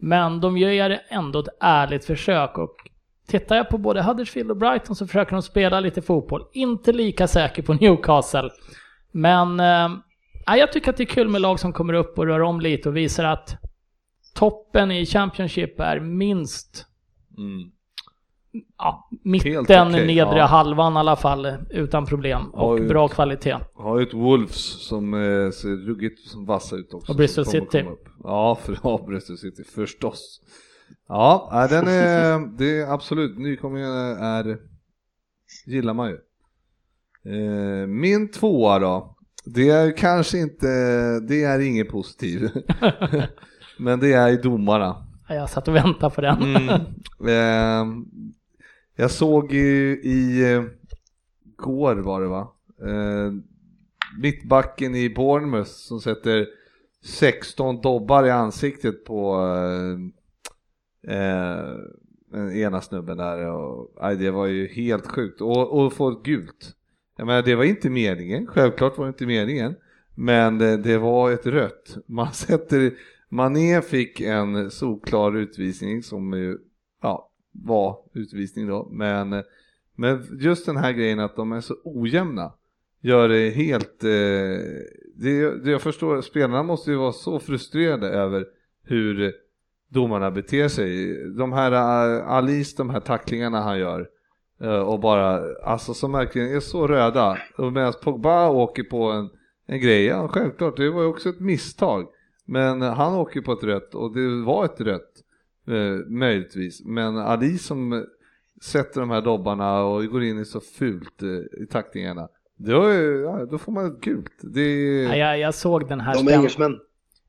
Men de gör ändå ett ärligt försök och tittar jag på både Huddersfield och Brighton så försöker de spela lite fotboll. Inte lika säker på Newcastle. Men uh, jag tycker att det är kul med lag som kommer upp och rör om lite och visar att toppen i Championship är minst mm ja, mitten, okay, nedre ja. halvan i alla fall utan problem och bra ett, kvalitet. Har ju ett Wolves som eh, ser ruggigt som vassa ut också. Och Bristol City. Ja, för, ja, Bristol City förstås. Ja, den är, det är absolut, nykomlingen är, gillar man ju. Eh, min tvåa då, det är kanske inte, det är inget positivt. Men det är i domarna. Jag satt och väntade på den. Mm. Eh, jag såg ju i eh, går var det va? Eh, mittbacken i Bournemouth som sätter 16 dobbar i ansiktet på eh, eh, den ena snubben där. Och, aj, det var ju helt sjukt. Och, och få ett gult. Jag menar, det var inte meningen. Självklart var det inte meningen. Men det, det var ett rött. Man sätter, Mané fick en solklar utvisning som ju, ja, var utvisning då, men, men just den här grejen att de är så ojämna gör det helt, eh, det, det jag förstår, spelarna måste ju vara så frustrerade över hur domarna beter sig. De här uh, de här tacklingarna han gör uh, och bara, alltså som verkligen är så röda. Och medan Pogba åker på en, en grej, ja självklart, det var ju också ett misstag. Men han åker på ett rött och det var ett rött, uh, möjligtvis. Men Ali som sätter de här dobbarna och går in i så fult i tacklingarna. Då, ja, då får man ett gult. Det... Ja, jag, jag såg den här De är engelsmän.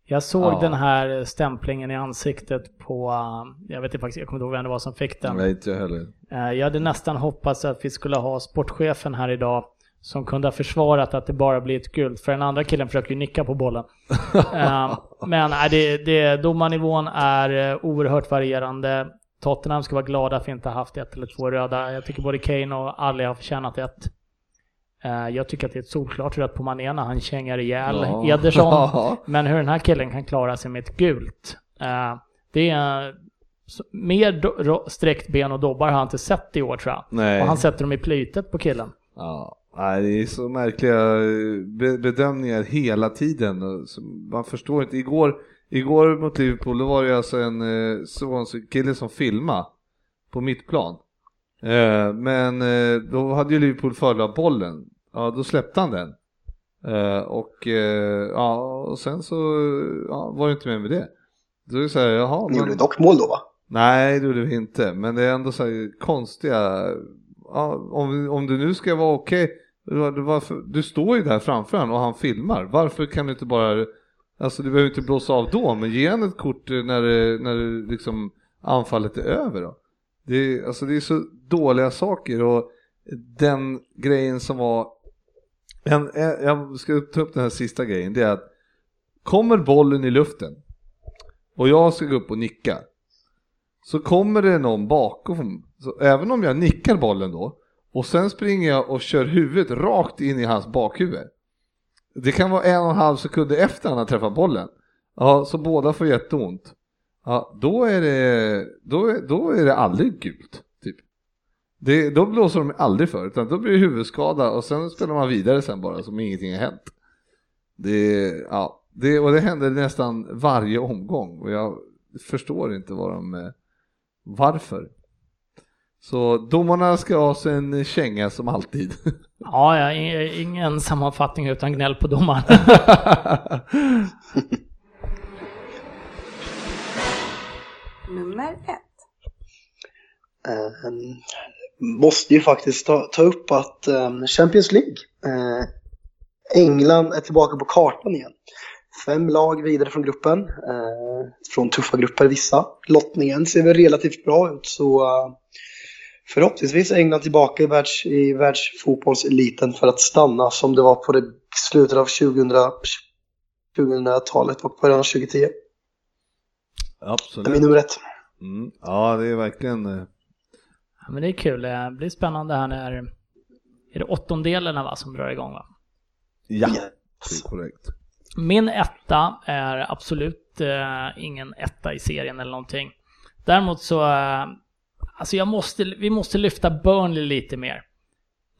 Jag såg Ja. den här stämplingen i ansiktet på, uh, jag vet inte faktiskt, jag kommer inte ihåg vem det var som fick den. Nej, inte jag heller. Eh, Jag hade nästan hoppats att vi skulle ha sportchefen här idag som kunde ha försvarat att det bara blir ett gult, för den andra killen försöker ju nicka på bollen. Eh, Men nej, det, det, domarnivån är eh, oerhört varierande. Tottenham ska vara glada för att inte ha haft ett eller två röda. Jag tycker både Kane och Ali har förtjänat ett. Eh, Jag tycker att det är ett solklart rött på Mané när han kängar ihjäl Ja. Ederson. Men hur den här killen kan klara sig med ett gult. eh, Det är mer sträckt ben och dobbar har jag inte sett i år tror jag. Nej. Och han sätter dem i plytet på killen. Ja, nej, det är så märkliga eh, be- bedömningar hela tiden. Man förstår inte. Igår, igår mot Liverpool då var det alltså en eh, Swansea kille som filmade på mittplan. Eh, men eh, då hade ju Liverpool fördel av bollen. Ja, då släppte han den. Eh, och, eh, ja, och sen så ja, var det inte mer med det. Då är det så här, jaha, Ni gjorde men... dock mål då va? Nej, det gjorde vi inte. Men det är ändå så här konstiga... Om, om det nu ska vara okej, okay, varför, du står ju där framför honom och han filmar. Varför kan du inte bara... Alltså du behöver inte blåsa av då, men ge han ett kort eh, när, det, när det liksom anfallet är över då. Det är, alltså det är så dåliga saker och den grejen som var... En, jag ska ta upp den här sista grejen, det är att kommer bollen i luften och jag ska gå upp och nicka så kommer det någon bakom. Så även om jag nickar bollen då och sen springer jag och kör huvudet rakt in i hans bakhuvud. Det kan vara en och en halv sekund efter han har träffat bollen. Ja, så båda får jätteont. Ja, då är det, då är, då är det aldrig gult. Typ. Det, då blåser de aldrig för, utan då blir det huvudskada och sen spelar man vidare sen bara som ingenting har hänt. Det, ja, det, och det händer nästan varje omgång och jag förstår inte vad de, eh, varför. Så domarna ska ha sig en känga som alltid. Ja, ja, ingen sammanfattning utan gnäll på domaren. Nummer ett. Eh, måste ju faktiskt ta, ta upp att eh, Champions League, eh, England är tillbaka på kartan igen. Fem lag vidare från gruppen, eh, från tuffa grupper vissa. Lottningen ser väl relativt bra ut så eh, förhoppningsvis är England tillbaka i, världs, i världsfotbollseliten för att stanna som det var på det slutet av 2000, 2000-talet och början av 2010. Det är Absolut. min nummer ett. Mm. Ja, det är verkligen... eh, Ja, men det är kul. Det blir spännande här när... Är det åttondelarna va, som drar igång va? Ja, Yes. det är korrekt. Min etta är absolut eh, ingen etta i serien eller någonting. Däremot så, eh, alltså jag måste, vi måste lyfta Burnley lite mer.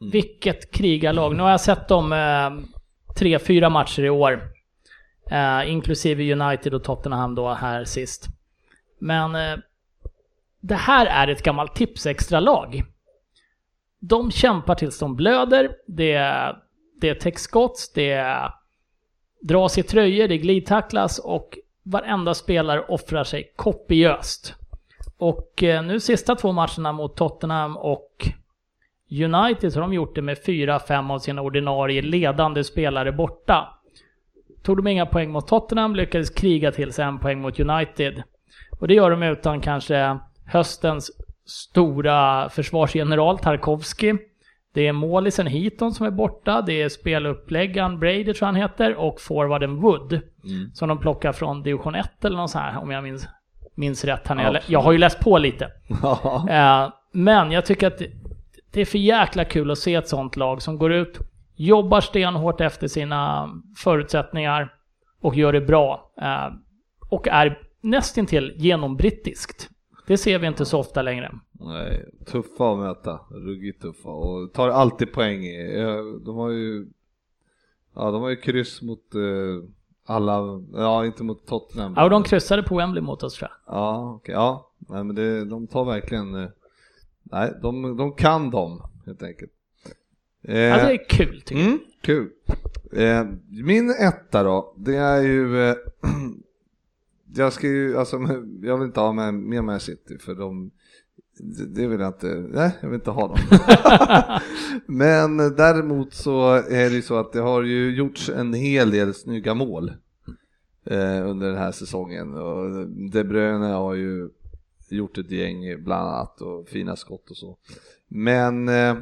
Mm. Vilket krigarlag. Nu har jag sett dem eh, tre, fyra matcher i år. Eh, inklusive United och Tottenham då här sist. Men eh, det här är ett gammalt tipsextra-lag. De kämpar tills de blöder. Det är, det är täckskott, det är dras i tröjor, det glidtacklas och varenda spelare offrar sig kopiöst. Och eh, nu sista två matcherna mot Tottenham och United har de gjort det med fyra, fem av sina ordinarie ledande spelare borta. Tog de inga poäng mot Tottenham, lyckades kriga till sig en poäng mot United. Och det gör de utan kanske höstens stora försvarsgeneral Tarkovsky. Det är målisen Heaton som är borta, det är speluppläggaren Brady tror jag han heter och forwarden Wood. Mm. Som de plockar från division 1 eller något så här om jag minns, minns rätt. här när jag, har ju läst på lite. Ja. Eh, men jag tycker att det, är för jäkla kul att se ett sånt lag som går ut, jobbar stenhårt efter sina förutsättningar och gör det bra. Eh, och är nästintill genombrittiskt. Det ser vi inte så ofta längre. Nej, tuffa att möta, ruggigt tuffa och tar alltid poäng. Eh, De har ju Ja, de har ju kryss mot eh, alla, ja inte mot Tottenham. Ja, och de kryssade på Wembley mot oss tror jag. Ja, okej, ja. Nej, men det, de tar verkligen, eh, nej, de, de kan dem helt enkelt. Eh, Ja, det är kul tycker jag. Mm, kul. Eh, min etta då, det är ju... Eh, jag ska ju, alltså, jag vill inte ha med, med Man City för de... Det, vill jag inte, nej jag vill inte ha dem. Men däremot så är det ju så att det har ju gjorts en hel del snygga mål eh, under den här säsongen och De Bruyne har ju gjort ett gäng bland annat och fina skott och så. Men eh,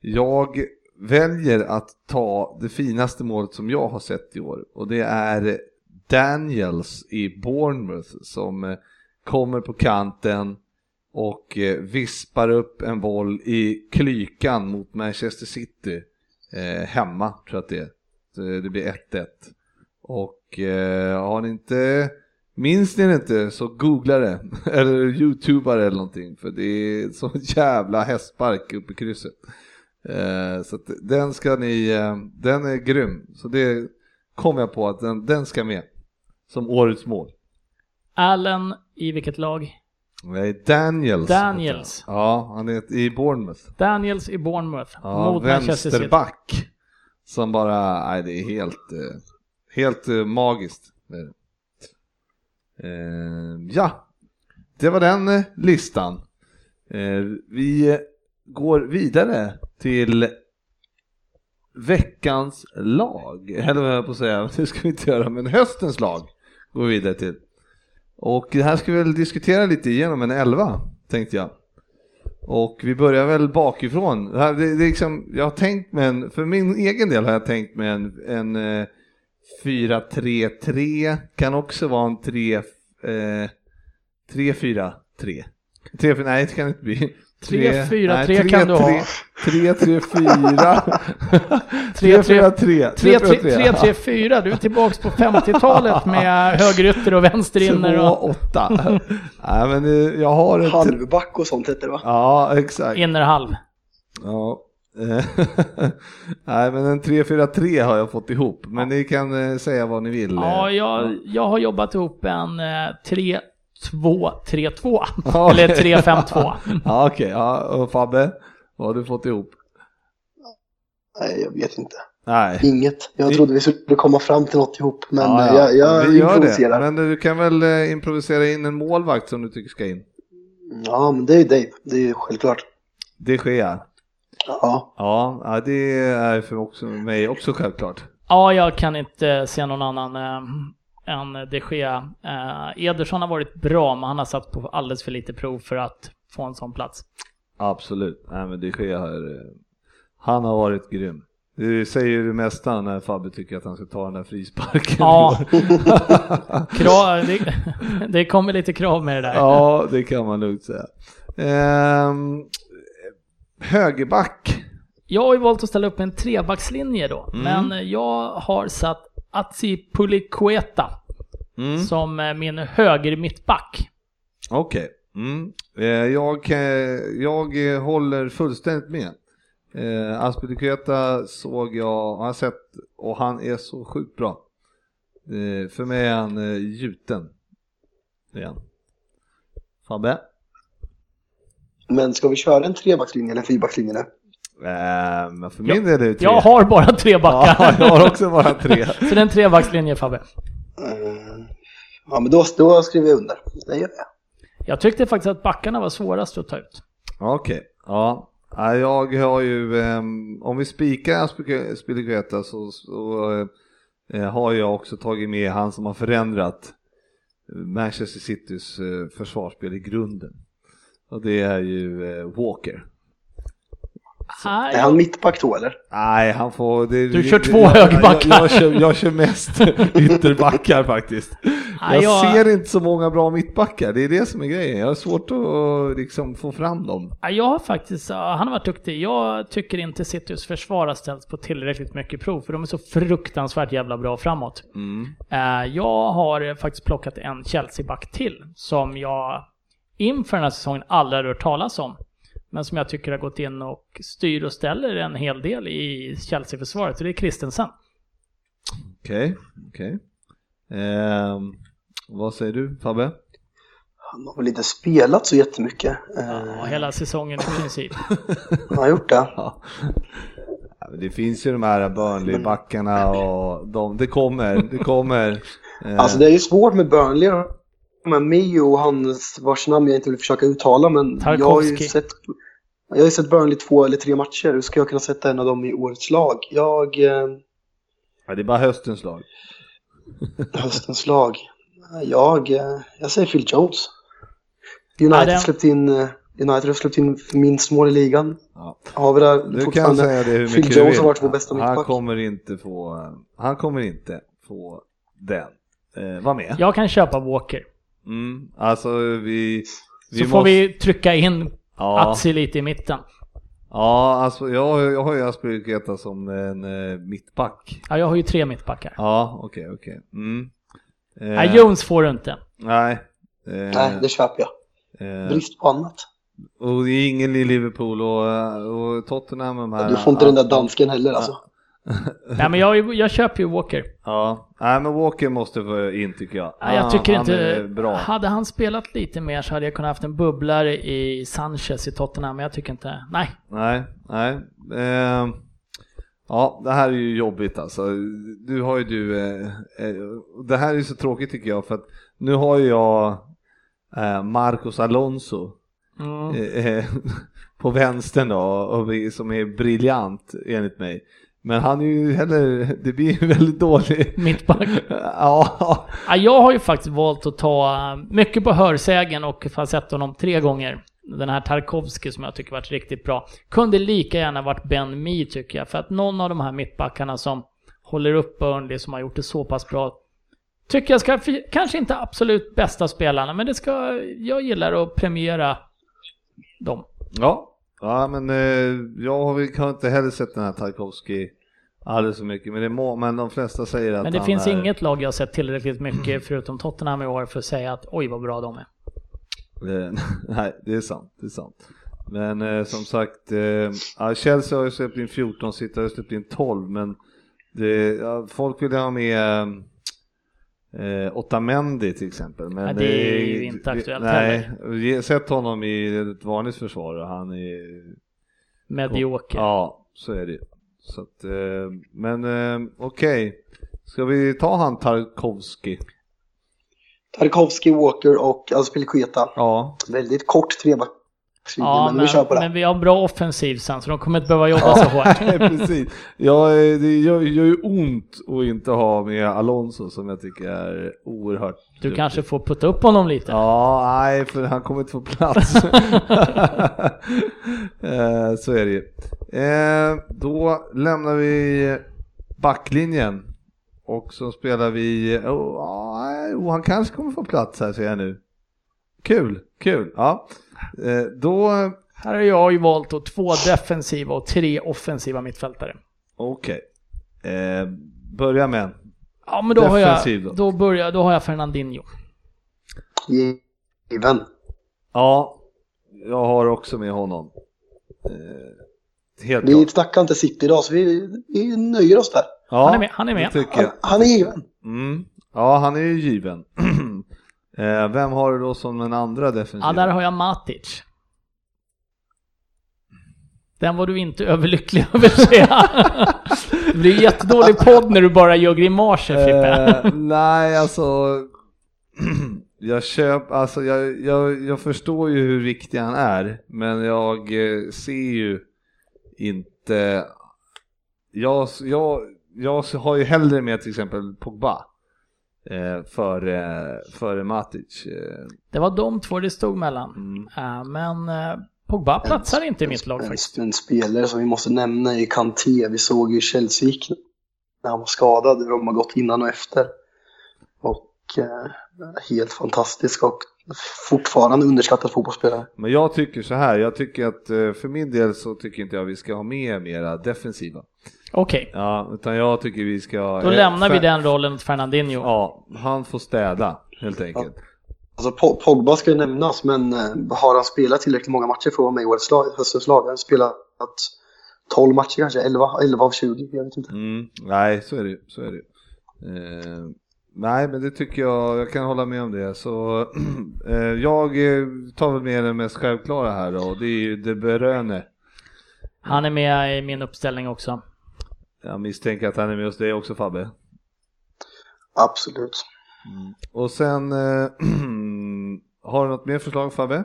jag väljer att ta det finaste målet som jag har sett i år och det är Daniels i Bournemouth som eh, kommer på kanten och eh, vispar upp en boll i klykan mot Manchester City eh, hemma tror jag att det är. Så Det blir 1-1. Och eh, har ni inte Minns ni det inte så googla det, eller youtubar eller någonting för det är så jävla hästspark uppe i krysset. Eh, så att den ska ni, eh, den är grym. Så det kom jag på att den, den ska med som årets mål. Allen i vilket lag? Nej, Daniels. Daniels. Ja, han är i Bournemouth. Daniels i Bournemouth Ja, mot vänsterback. Som bara, nej det är helt, eh, helt eh, magiskt. Eh, ja, det var den listan. Vi går vidare till veckans lag, eller vad jag på att säga, det ska vi inte göra, men höstens lag går vi vidare till. Och det här ska vi väl diskutera lite igenom en elva, tänkte jag. Och vi börjar väl bakifrån. Det här, det, det är liksom, jag har tänkt med en, för min egen del har jag tänkt med en, en eh, 4-3-3, kan också vara en 3, eh, 3-4-3. 3, nej det kan inte bli. 3-4-3 kan du ha. 3-3-4. 3-4-3. 3-3-4, du är tillbaks på 50-talet med högerytter och vänsterinner och 2-8. Nej men eh, jag har ett... Halvback och sånt heter det va? Ja, exakt. innerhalv. Ja. eh, Nej men en 3-4-3 har jag fått ihop, men ni kan eh, säga vad ni vill. Ja, eh. jag, jag har jobbat ihop en eh, 3-2-3-2. Ja, Eller okej. 3-5-2. Ja okej, ja, och Fabbe, vad har du fått ihop? Nej, jag vet inte. Nej. Inget. Jag trodde vi skulle komma fram till något ihop, men Ja, eh, ja. jag, jag Vi gör det. improviserar. Men du kan väl eh, improvisera in en målvakt som du tycker ska in? Ja, men det är ju Dave. Det är ju självklart. Det sker. Ja. Ja, ja, det är för också, mig också självklart. Ja, jag kan inte se någon annan eh, än de Gea. Eh, Ederson har varit bra, men han har satt på alldeles för lite prov för att få en sån plats. Absolut, nej men det sker här. eh, Han har varit grym. Det säger ju det mesta när Fabbe tycker att han ska ta den där frisparken. Ja, krav, det, det kommer lite krav med det där. ja, det kan man lugnt säga. Ehm, högerback. Jag har ju valt att ställa upp en trebackslinje då, Mm. men jag har satt Atsi Pulikueta Mm. som eh, min höger mittback. Okej. Mm. Eh, jag, eh, jag håller fullständigt med. Eh, såg jag, har sett och han är så sjukt bra. Eh, för mig är han eh, gjuten. Han. Fabbe? Men ska vi köra en trebackslinje eller fyrbackslinje nu? Eh, men för min del är det tre. Jag har bara tre backar. Ja, jag har också bara tre. Så det är en trebackslinje Fabbe. Eh, Ja, men då, då skriver jag under. Det gör jag. Jag tyckte faktiskt att backarna var svårast att ta ut. Okej, ja. Ja, Jag har ju, ehm, om vi spikar Aspilicueta så, så eh, har jag också tagit med han som har förändrat Manchester Citys eh, försvarsspel i grunden. Och det är ju Walker. Är han mittback då eller? Nej, han får... Det, Du kör det- två jag, högerbackar. Jag, jag, kör, jag kör mest ytterbackar faktiskt. Nej, Jag jag- ser inte så många bra mittbackar, det är det som är grejen. Jag har svårt att liksom få fram dem. Ja, Jag har faktiskt, han har varit duktig. Jag tycker inte Citys försvar har ställts på tillräckligt mycket prov, för de är så fruktansvärt jävla bra framåt. Eh, Jag har faktiskt plockat en Chelsea-back till, som jag inför den här säsongen aldrig har hört talas om. Men som jag tycker har gått in och styr och ställer en hel del i Chelsea-försvaret, och det är Christensen. Okej, okej. Ehm, vad säger du Fabbe? Han har väl inte spelat så jättemycket. Ja, Eh, hela säsongen i princip. Han har gjort det. Ja. Ja, Det finns ju de här Burnley-backarna och de, det kommer, det kommer. Eh, Alltså det är ju svårt med Burnley. Med Mio och hans vars namn jag inte vill försöka uttala men jag har ju Tarkovsky. sett jag har ju sett Burnley två eller tre matcher. Hur ska jag kunna sätta en av dem i årets lag? Jag, eh, ja, det är bara höstens lag. höstens lag. Jag, eh, jag säger Phil Jones. United Ja, den- släppt in eh, United har släppt in minst mål i ligan. Ja. Har vi där Du kan säga det hur Phil mycket du Jones har varit vår bästa han mittback. kommer inte få, han kommer inte få den. Eh, var med. Jag kan köpa Walker. Mm, alltså vi, vi Så måste, får vi trycka in ja, Atsi lite i mitten. ja, alltså jag, jag har ju Aspelkueta som en eh, mittback. Ja, jag har ju tre mittbackar. Ja, okej, okej. Mm. Eh, Nej, Jones får du inte. Nej. Eh, Nej, det köper jag. eh, Brist på annat. och det är ingen i Liverpool och, och Tottenham de här. Du får inte den där dansken heller alltså. Nej, men jag, jag köper ju Walker. Ja, nej men Walker måste få in tycker jag. Nej, jag Han- tycker han inte... är bra. Hade han spelat lite mer så hade jag kunnat haft en bubblare i Sanchez i Tottenham, men jag tycker inte... Nej. Nej, nej. Ehm, ja, det här är ju jobbigt alltså. Du har ju du, eh, eh, det här är ju så tråkigt tycker jag för att nu har ju jag eh, Marcos Alonso Mm. eh, eh, på vänstern då, och vi, som är briljant enligt mig. Men han är ju heller, det blir ju väldigt dålig. Mittback. ja, Ja, jag har ju faktiskt valt att ta eh, mycket på hörsägen och har sett honom tre gånger. Den här Tarkovsky som jag tycker varit riktigt bra. Kunde lika gärna varit Ben Mee tycker jag. För att någon av de här mittbackarna som håller upp Burnley som har gjort det så pass bra. Tycker jag ska, kanske inte absolut bästa spelarna, men det ska, jag gillar att premiera dem. Ja, ja men eh, jag har inte heller sett den här Tarkovsky alldeles så mycket, men, det må, men de flesta säger att Men det han finns är, inget lag jag har sett tillräckligt mycket förutom Tottenham i år för att säga att oj vad bra de är. Nej, det är sant, det är sant. Men eh, som sagt, eh, Chelsea har ju släppt in 14, City har släppt in 12, men det, ja, folk vill ha med eh, Otamendi till exempel. Men Ja, det är ju inte aktuellt Nej, ge- sätt honom i ett vanligt försvar han är Medioker. Ja, så är det. Så att, eh, men eh, okej, ska vi ta han Tarkovsky? Tarkovsky, Walker och Azpilicueta. Ja, Väldigt kort trebackslinje, Ja, men, vi kör på det. men vi har bra offensiv sen så de kommer inte behöva jobba så hårt. Precis. Ja, eh, det gör, gör ju ont att inte ha med Alonso som jag tycker är oerhört Du kanske får putta upp honom lite. Ja, nej, för han kommer inte få plats. Eh, så är det ju. Eh, Då lämnar vi backlinjen och så spelar vi, oh, oh, han kanske kommer få plats här ser jag nu. Kul, kul. Ja. Eh, Då, Här har jag ju valt då två defensiva och tre offensiva mittfältare. okej. Eh, Börja med en. Ja, men då har Defensiv jag, då. då börjar, då har jag Fernandinho. Given. Ja, jag har också med honom. Eh, helt Vi klart. snackar inte City idag så vi, vi nöjer oss där. Ja, Han är med, han är med. det tycker jag. Han, han är given. Mm. Ja, han är ju given. eh, vem har du då som den andra defensiva? Ja, där har jag Matic. Den var du inte överlycklig över ser. Det blir jättedålig podd när du bara gör grimaser Frippe. eh, nej, alltså. jag köper, alltså jag, jag, jag förstår ju hur viktig han är, men jag eh, ser ju inte. Jag, jag, jag har ju hellre med till exempel Pogba. Eh, före, före Matic. Eh, Det var de två det stod mellan. mm. Eh, Men eh, Pogba platsar inte i mitt lag En, faktiskt. en spelare som vi måste nämna är Kanté. Vi såg ju Chelsea när han var skadad, hur de har gått innan och efter. Och eh, helt fantastisk och fortfarande underskattad fotbollsspelare. Men jag tycker så här, jag tycker att eh, för min del så tycker inte jag vi ska ha med mera defensiva. Okej, Ja, utan jag tycker vi ska... då eh, lämnar vi den rollen till Fernandinho. Ja, han får städa helt enkelt. Alltså Po- Pogba ska ju nämnas, men eh, har han spelat tillräckligt många matcher för att vara med i årets lag, höstens lag? Han har spelat 12 matcher kanske, 11, 11 av 20, jag vet inte. Mm, nej, så är det så är det. Eh, nej, men det tycker jag, jag kan hålla med om det. Så eh, jag eh, tar väl med den mest självklara här då, och det är ju De Bruyne. Han är med i min uppställning också. Jag misstänker att han är med hos dig också Fabbe. Absolut. Mm. Och sen, eh, har du något mer förslag Fabbe?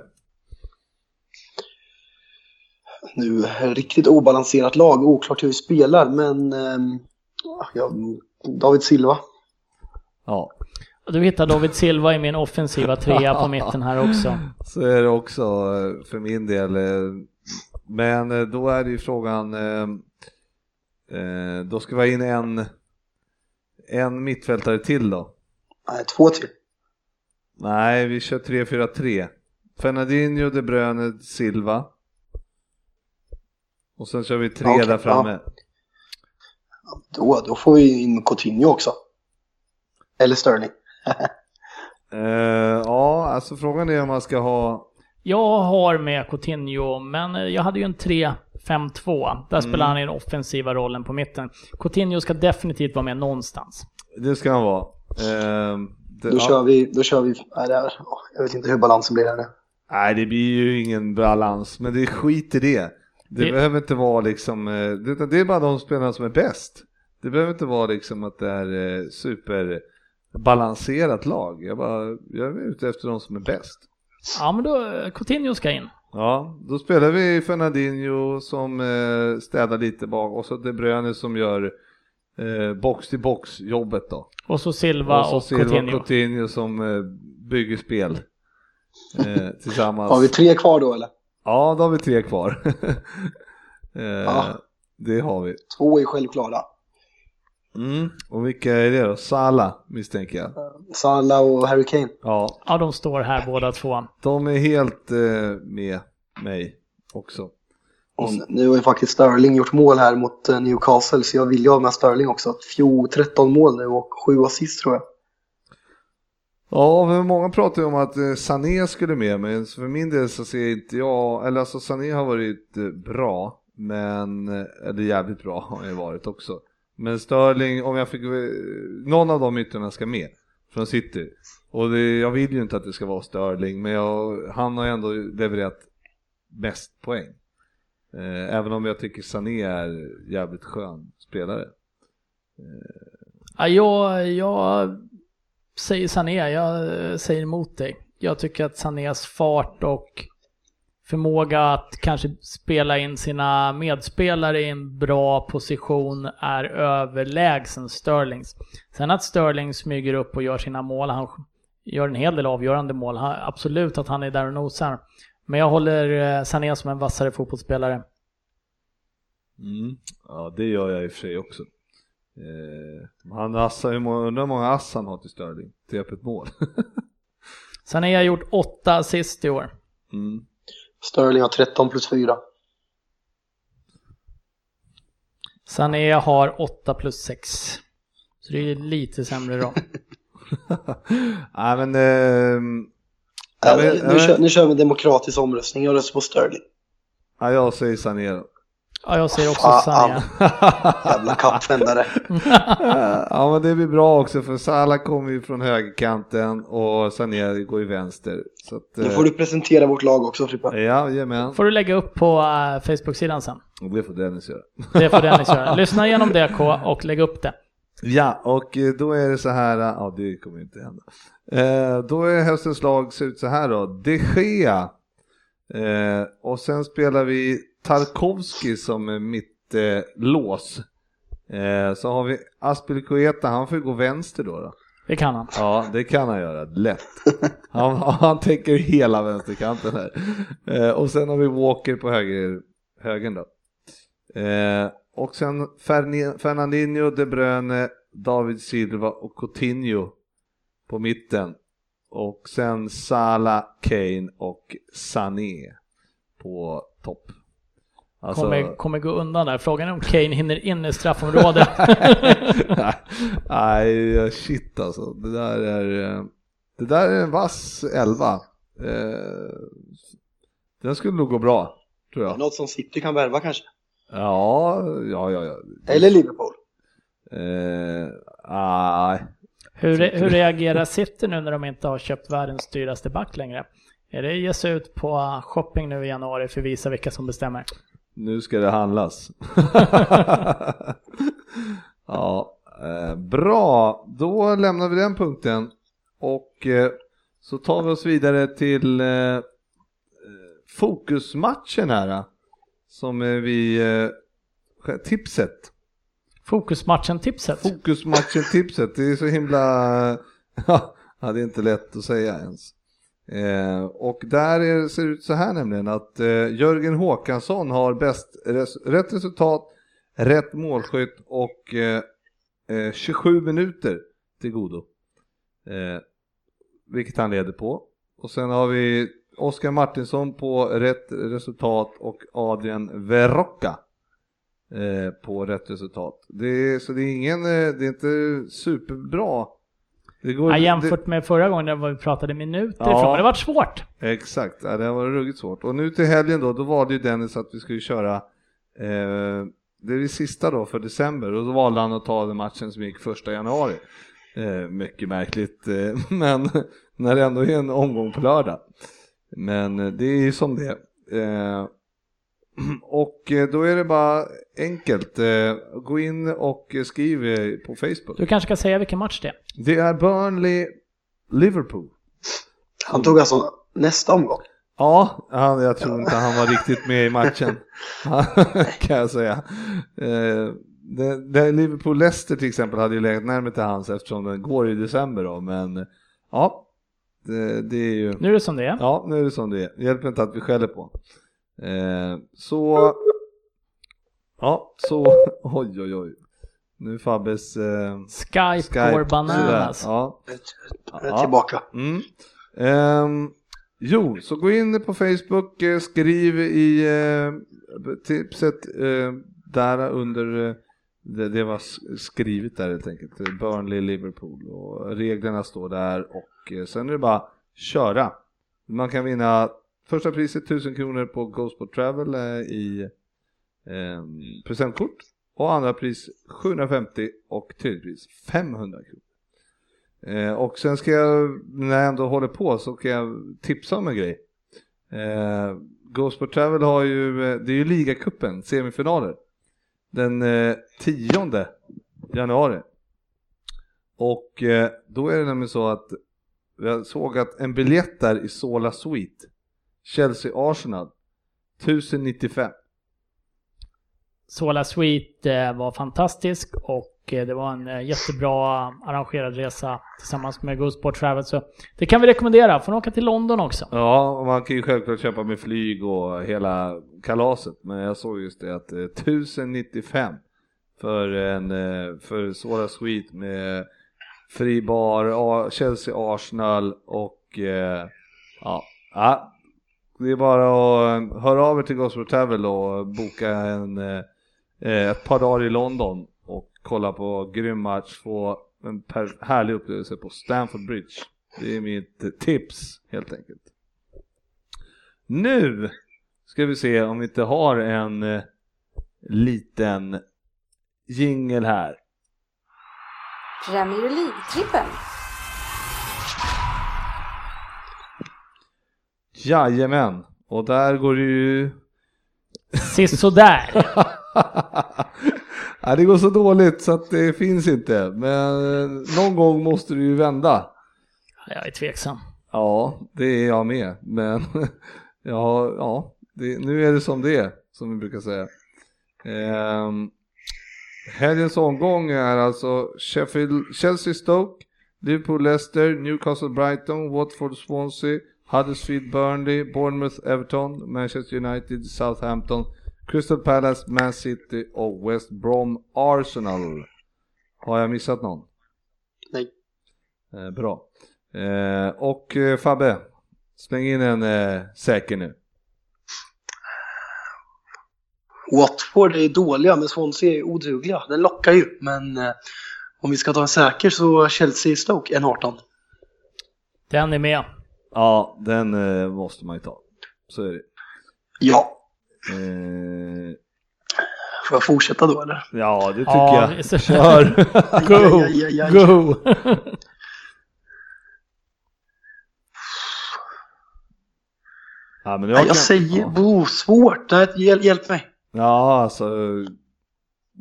Nu riktigt obalanserat lag, oklart hur vi spelar, men eh, ja, David Silva. Ja, Du hittar David Silva i min offensiva trea på mitten här också. så är det också eh, för min del. eh, Men eh, då är det ju frågan, då ska vi ha in en, en mittfältare till då. Nej, två till. Nej, vi kör 3-4-3. Fernandinho, De Bruyne, Silva. Och sen kör vi tre Okej, där framme. Då, då får vi in Coutinho också. Eller Sterling. Eh, ja, alltså frågan är om man ska ha... Jag har med Coutinho, men jag hade ju en 3-5-2. Där spelar han i den offensiva rollen på mitten. Coutinho ska definitivt vara med någonstans. Det ska han vara. Eh, Då ja. kör vi, då kör vi, nej, det är, jag vet inte hur balansen blir här nu. Nej, det blir ju ingen balans, men det är skit i det. Det, Det- behöver inte vara liksom, eh, det, det är bara de spelarna som är bäst. Det behöver inte vara liksom att det är eh, superbalanserat lag. Jag, bara, jag är ute efter de som är bäst. Ja, men då, Coutinho ska in. Ja, då spelar vi Fernandinho som eh, städar lite bak och så De Bruyne som gör eh, box till box jobbet då. Och så Silva och, så Silva Coutinho. Coutinho som eh, bygger spel eh, tillsammans. Har vi tre kvar då eller? Ja, då har vi tre kvar. eh, Ja. Det har vi. Två är självklara. Mm. Och vilka är det då? Sala misstänker jag. Salah och Harry Kane. Ja, Ja, de står här båda två. de är helt eh, med mig också. Och nu har ju faktiskt Sterling gjort mål här mot eh, Newcastle så jag vill ju ha med Sterling också. Fjol 13 mål nu och 7 assist tror jag. Ja, men många pratar ju om att eh, Sané skulle med, men för min del så ser inte jag, eller alltså Sané har varit eh, bra, men, eller jävligt bra har han ju varit också. Men Sterling, om jag fick, någon av de yttrarna ska med från City. Och det, jag vill ju inte att det ska vara Sterling, men jag, han har ändå levererat mest poäng. Eh, även om jag tycker Sané är jävligt skön spelare. Eh, ja, jag, jag säger Sané, jag säger emot dig. Jag tycker att Sanés fart och förmåga att kanske spela in sina medspelare i en bra position är överlägsen Sterlings. Sen att Sterling smyger upp och gör sina mål, han gör en hel del avgörande mål, han, absolut att han är där och nosar. Men jag håller eh, Sané som en vassare fotbollsspelare. Mm. Ja, det gör jag i och för sig också. Eh, han assar, hur många, undrar hur många ass han har till Sterling, till öppet mål. Sané har gjort åtta assist i år. mm. Sterling har 13 plus 4. Sané har 8 plus 6. Så det är lite sämre då. Nej men, ehm, Äh, vet- nu, kör, nu kör vi en demokratisk omröstning. Jag röstar på Sterling. ja, jag säger Sané. Ja, jag säger också Fan. Sané. Jävla kappvändare. ja men det blir bra också för Salah kommer ju från högerkanten och Sané går ju vänster. Så att, Nu eh, får du presentera vårt lag också Frippe. Ja, jajamän. får du lägga upp på eh, Facebook-sidan sen. Det får Dennis göra. Det får Dennis göra. Lyssna igenom DK och lägg upp det. Ja, och eh, då är det så här, ja det kommer ju inte hända. Eh, då är höstens lag ser ut så här då, De Gea. Eh, och sen spelar vi Tarkovski som är mitt eh, lås. Eh, så har vi Aspilicueta, han får ju gå vänster då, då. Det kan han. Ja, det kan han göra, lätt. Han, han täcker hela vänsterkanten här. Eh, och sen har vi Walker på höger, högen då. Eh, och sen Fernandinho, De Bruyne, David Silva och Coutinho på mitten. Och sen Salah, Kane och Sané på topp. Alltså, Kommer, kommer gå undan där. Frågan är om Kane hinner in i straffområdet. Nej, shit alltså. Det där är, eh, det där är en vass elva. Eh, Den skulle nog gå bra, tror jag. Något som City kan värva kanske. Ja, ja, ja. ja. Eller Liverpool. Eh, ah, Hur, hur reagerar City nu när de inte har köpt världens dyraste back längre? Är det ge sig ut på shopping nu i januari för att visa vilka som bestämmer? Nu ska det handlas. ja, eh, bra. Då lämnar vi den punkten och eh, så tar vi oss vidare till eh, fokusmatchen här. Som är vi, eh, tipset. Fokusmatchen-tipset? Fokusmatchen-tipset, det är så himla, ja, det är inte lätt att säga ens. Eh, och där är, ser det ut så här nämligen att eh, Jörgen Håkansson har bäst res rätt resultat, rätt målskytt och eh, eh 27 minuter till godo. Eh, vilket han leder på. Och sen har vi Oskar Martinsson på rätt resultat och Adrian Verrocka eh, på rätt resultat. Det är, så det är ingen, det är inte superbra det går, ja, jämfört det... med förra gången när vi pratade minuter ja, ifrån, men det var svårt. Exakt, ja, det har varit ruggigt svårt. Och nu till helgen då, då var det ju Dennis att vi skulle köra eh, det är det sista då för december och då valde han att ta den matchen som gick första januari. Eh, mycket märkligt, eh, men när det ändå är en omgång på lördag. Men eh, det är ju som det eh, och eh, då är det bara enkelt. Eh, gå in och skriv på Facebook. Du kanske ska säga vilken match det är? Det är Burnley-Liverpool. Han tog alltså nästa omgång? Ja, han, jag tror inte han var riktigt med i matchen. kan jag säga. Eh, Liverpool-Leicester till exempel hade ju legat närmare till hans eftersom den går i december då, men ja. Det, det, är ju... Nu är det som det är. Ja, nu är det som det är. Det hjälper inte att vi skäller på Eh, så, ja, så, oj oj oj. Nu Fabbes eh, Skype, Skype går bananas. Ja. Jag är tillbaka. Mm. Eh, jo, så gå in på Facebook, eh, skriv i eh, tipset eh, där under eh, det, det, var skrivet där helt enkelt. Burnley, Liverpool och reglerna står där och eh, sen är det bara köra. Man kan vinna Första priset 1000 kronor på Ghostbot Travel eh, i eh, presentkort och andra pris 750 och tredje pris 500 kronor. Eh, och sen ska jag, när jag ändå håller på så kan jag tipsa om en grej. Eh, Ghostbot Travel har ju, eh, det är ju ligacupen, semifinaler. Den eh, 10 januari. Och eh, då är det nämligen så att jag såg att en biljett där i Sola Suite Chelsea-Arsenal 1095. Sola Suite eh, var fantastisk och eh, det var en eh, jättebra arrangerad resa tillsammans med Go Travel. Så det kan vi rekommendera. Får åka till London också. Ja, och man kan ju självklart köpa med flyg och hela kalaset. Men jag såg just det att 1095 för en för Sola Suite med fri bar, Chelsea Arsenal och ja det är bara att eh, höra av er till Gospel Travel och boka en, eh, eh, ett par dagar i London och kolla på grym match, få en härlig upplevelse på Stamford Bridge. Det är mitt tips helt enkelt. Nu ska vi se om vi inte har en eh, liten jingel här. Premier League-trippen. Jajamän, och där går det ju... Sisådär. ja, det går så dåligt så att det finns inte, men någon gång måste det ju vända. Jag är tveksam. Ja, det är jag med, men ja, ja det, nu är det som det är, som vi brukar säga. Um, helgens omgång är alltså Sheffield, Chelsea Stoke, Liverpool Leicester, Newcastle Brighton, Watford Swansea, Huddersfield, Burnley, Bournemouth, Everton, Manchester United, Southampton, Crystal Palace, Man City och West Brom Arsenal. Har jag missat någon? Nej. Eh, bra. Eh, och eh, Fabbe, släng in en eh, säker nu. Watford är dåliga, men Swansea är odugliga. Den lockar ju, men eh, om vi ska ta en säker så Chelsea Stoke, en 18. Den är med. Ja, den eh, måste man ju ta. Så är det. Ja. Eh... Får jag fortsätta då eller? Ja, det tycker ja, jag. Kör! go! Ja, ja, go! ja, men jag, jag kan... säger, bo, svårt, hjälp, hjälp mig. Ja, alltså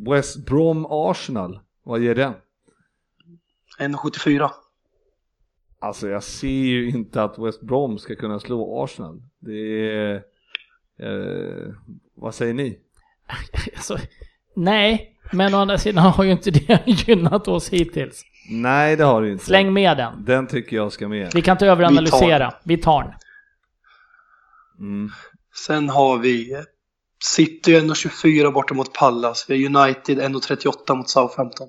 West Brom Arsenal, vad ger den? 1,74. Alltså jag ser ju inte att West Brom ska kunna slå Arsenal. Det är... Eh, vad säger ni? Alltså, nej, men å andra sidan har ju inte det gynnat oss hittills. Nej, det har du inte. Släng med den. Den tycker jag ska med. Vi kan inte överanalysera. Vi tar den. Mm. Sen har vi City 1,24 borta mot Pallas. Vi har United 1,38 mot Southampton.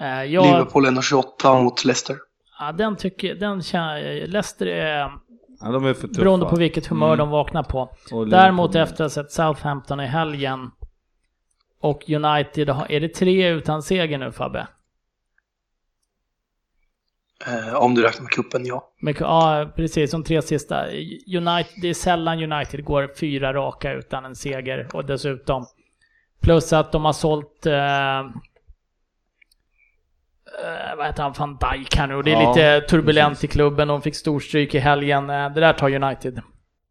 Eh, Jag, Liverpool 1,28 mot Leicester. ja, den tycker den känner, Leicester är Ja, de är för tuffa. beroende på vilket humör Mm. de vaknar på. Däremot efter att ha sett Southampton i helgen och United, är det tre utan seger nu Fabbe? Eh, om du räknar med kuppen, ja. Men, ja, precis. De tre sista. United, det är sällan United går fyra raka utan en seger. Och dessutom plus att de har sålt eh, vad heter han, van Dijk här nu. Och det är Ja, lite turbulent precis. i klubben. De fick storstryk i helgen. Eh, Det där tar United.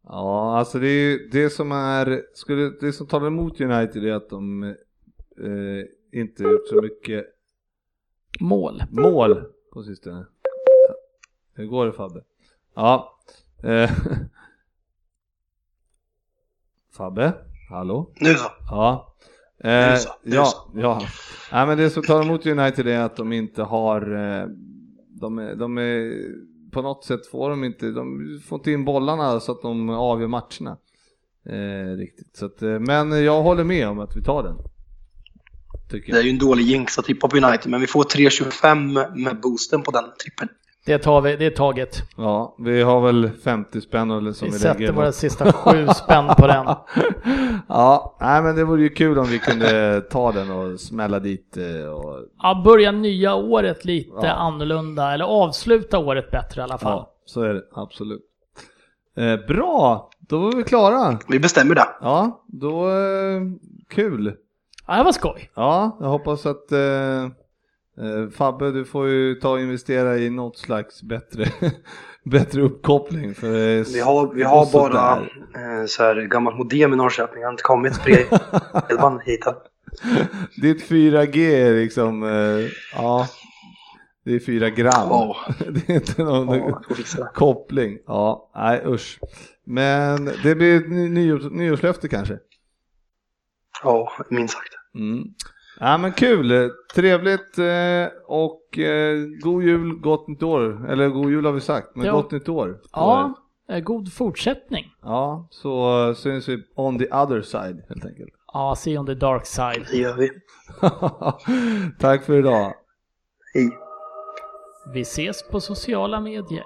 Ja, alltså det är det som är, skulle, det som talar emot United är att de eh, inte gjort så mycket Mål. mål på sistone. Hur går det Fabbe? Ja. Eh, Fabbe, hallå? Nu så. Ja. Eh, så, ja, så. ja. Nej, men det som talar emot United är att de inte har, eh, de är, de är, på något sätt får de inte, de får inte in bollarna så att de avgör matcherna. Eh, riktigt. Så att, eh, men jag håller med om att vi tar den. Det är ju en dålig jinx att tippa på United, men vi får 3,25 med boosten på den trippen. Det tar vi, det är taget. Ja, vi har väl 50 spänn eller som Vi vi, sätter lägger. våra sista sju spänn på den. ja, nej men det vore ju kul om vi kunde ta den och smälla dit eh, och Ja, börja nya året lite Ja. annorlunda. Eller avsluta året bättre i alla fall. Ja, så är det absolut. Eh, bra, då var vi klara. Vi bestämmer det. Ja, då eh, kul. Ja, det var skoj. Ja, jag hoppas att eh, Fabbe, du får ju ta och investera i något slags bättre, bättre uppkoppling. För Vi har, vi har bara där. eh, så här gammalt modem i Norrköping. Jag har inte kommit bredband hit än. Ditt 4G är liksom, eh, ja, det är 4 gram. Ja. Det är inte någon det. koppling. Ja, nej usch. Men det blir ett ny, nyårs, nyårslöfte kanske. Ja, minst sagt. Mm. Ja men kul, trevligt eh, och eh, god jul, gott nytt år. Eller god jul har vi sagt, men Ja. gott nytt år. Ja, eh, god fortsättning. Ja, så syns vi on the other side helt enkelt. Ja, see on the dark side. Det gör vi. Tack för idag. Hej. Vi ses på sociala medier.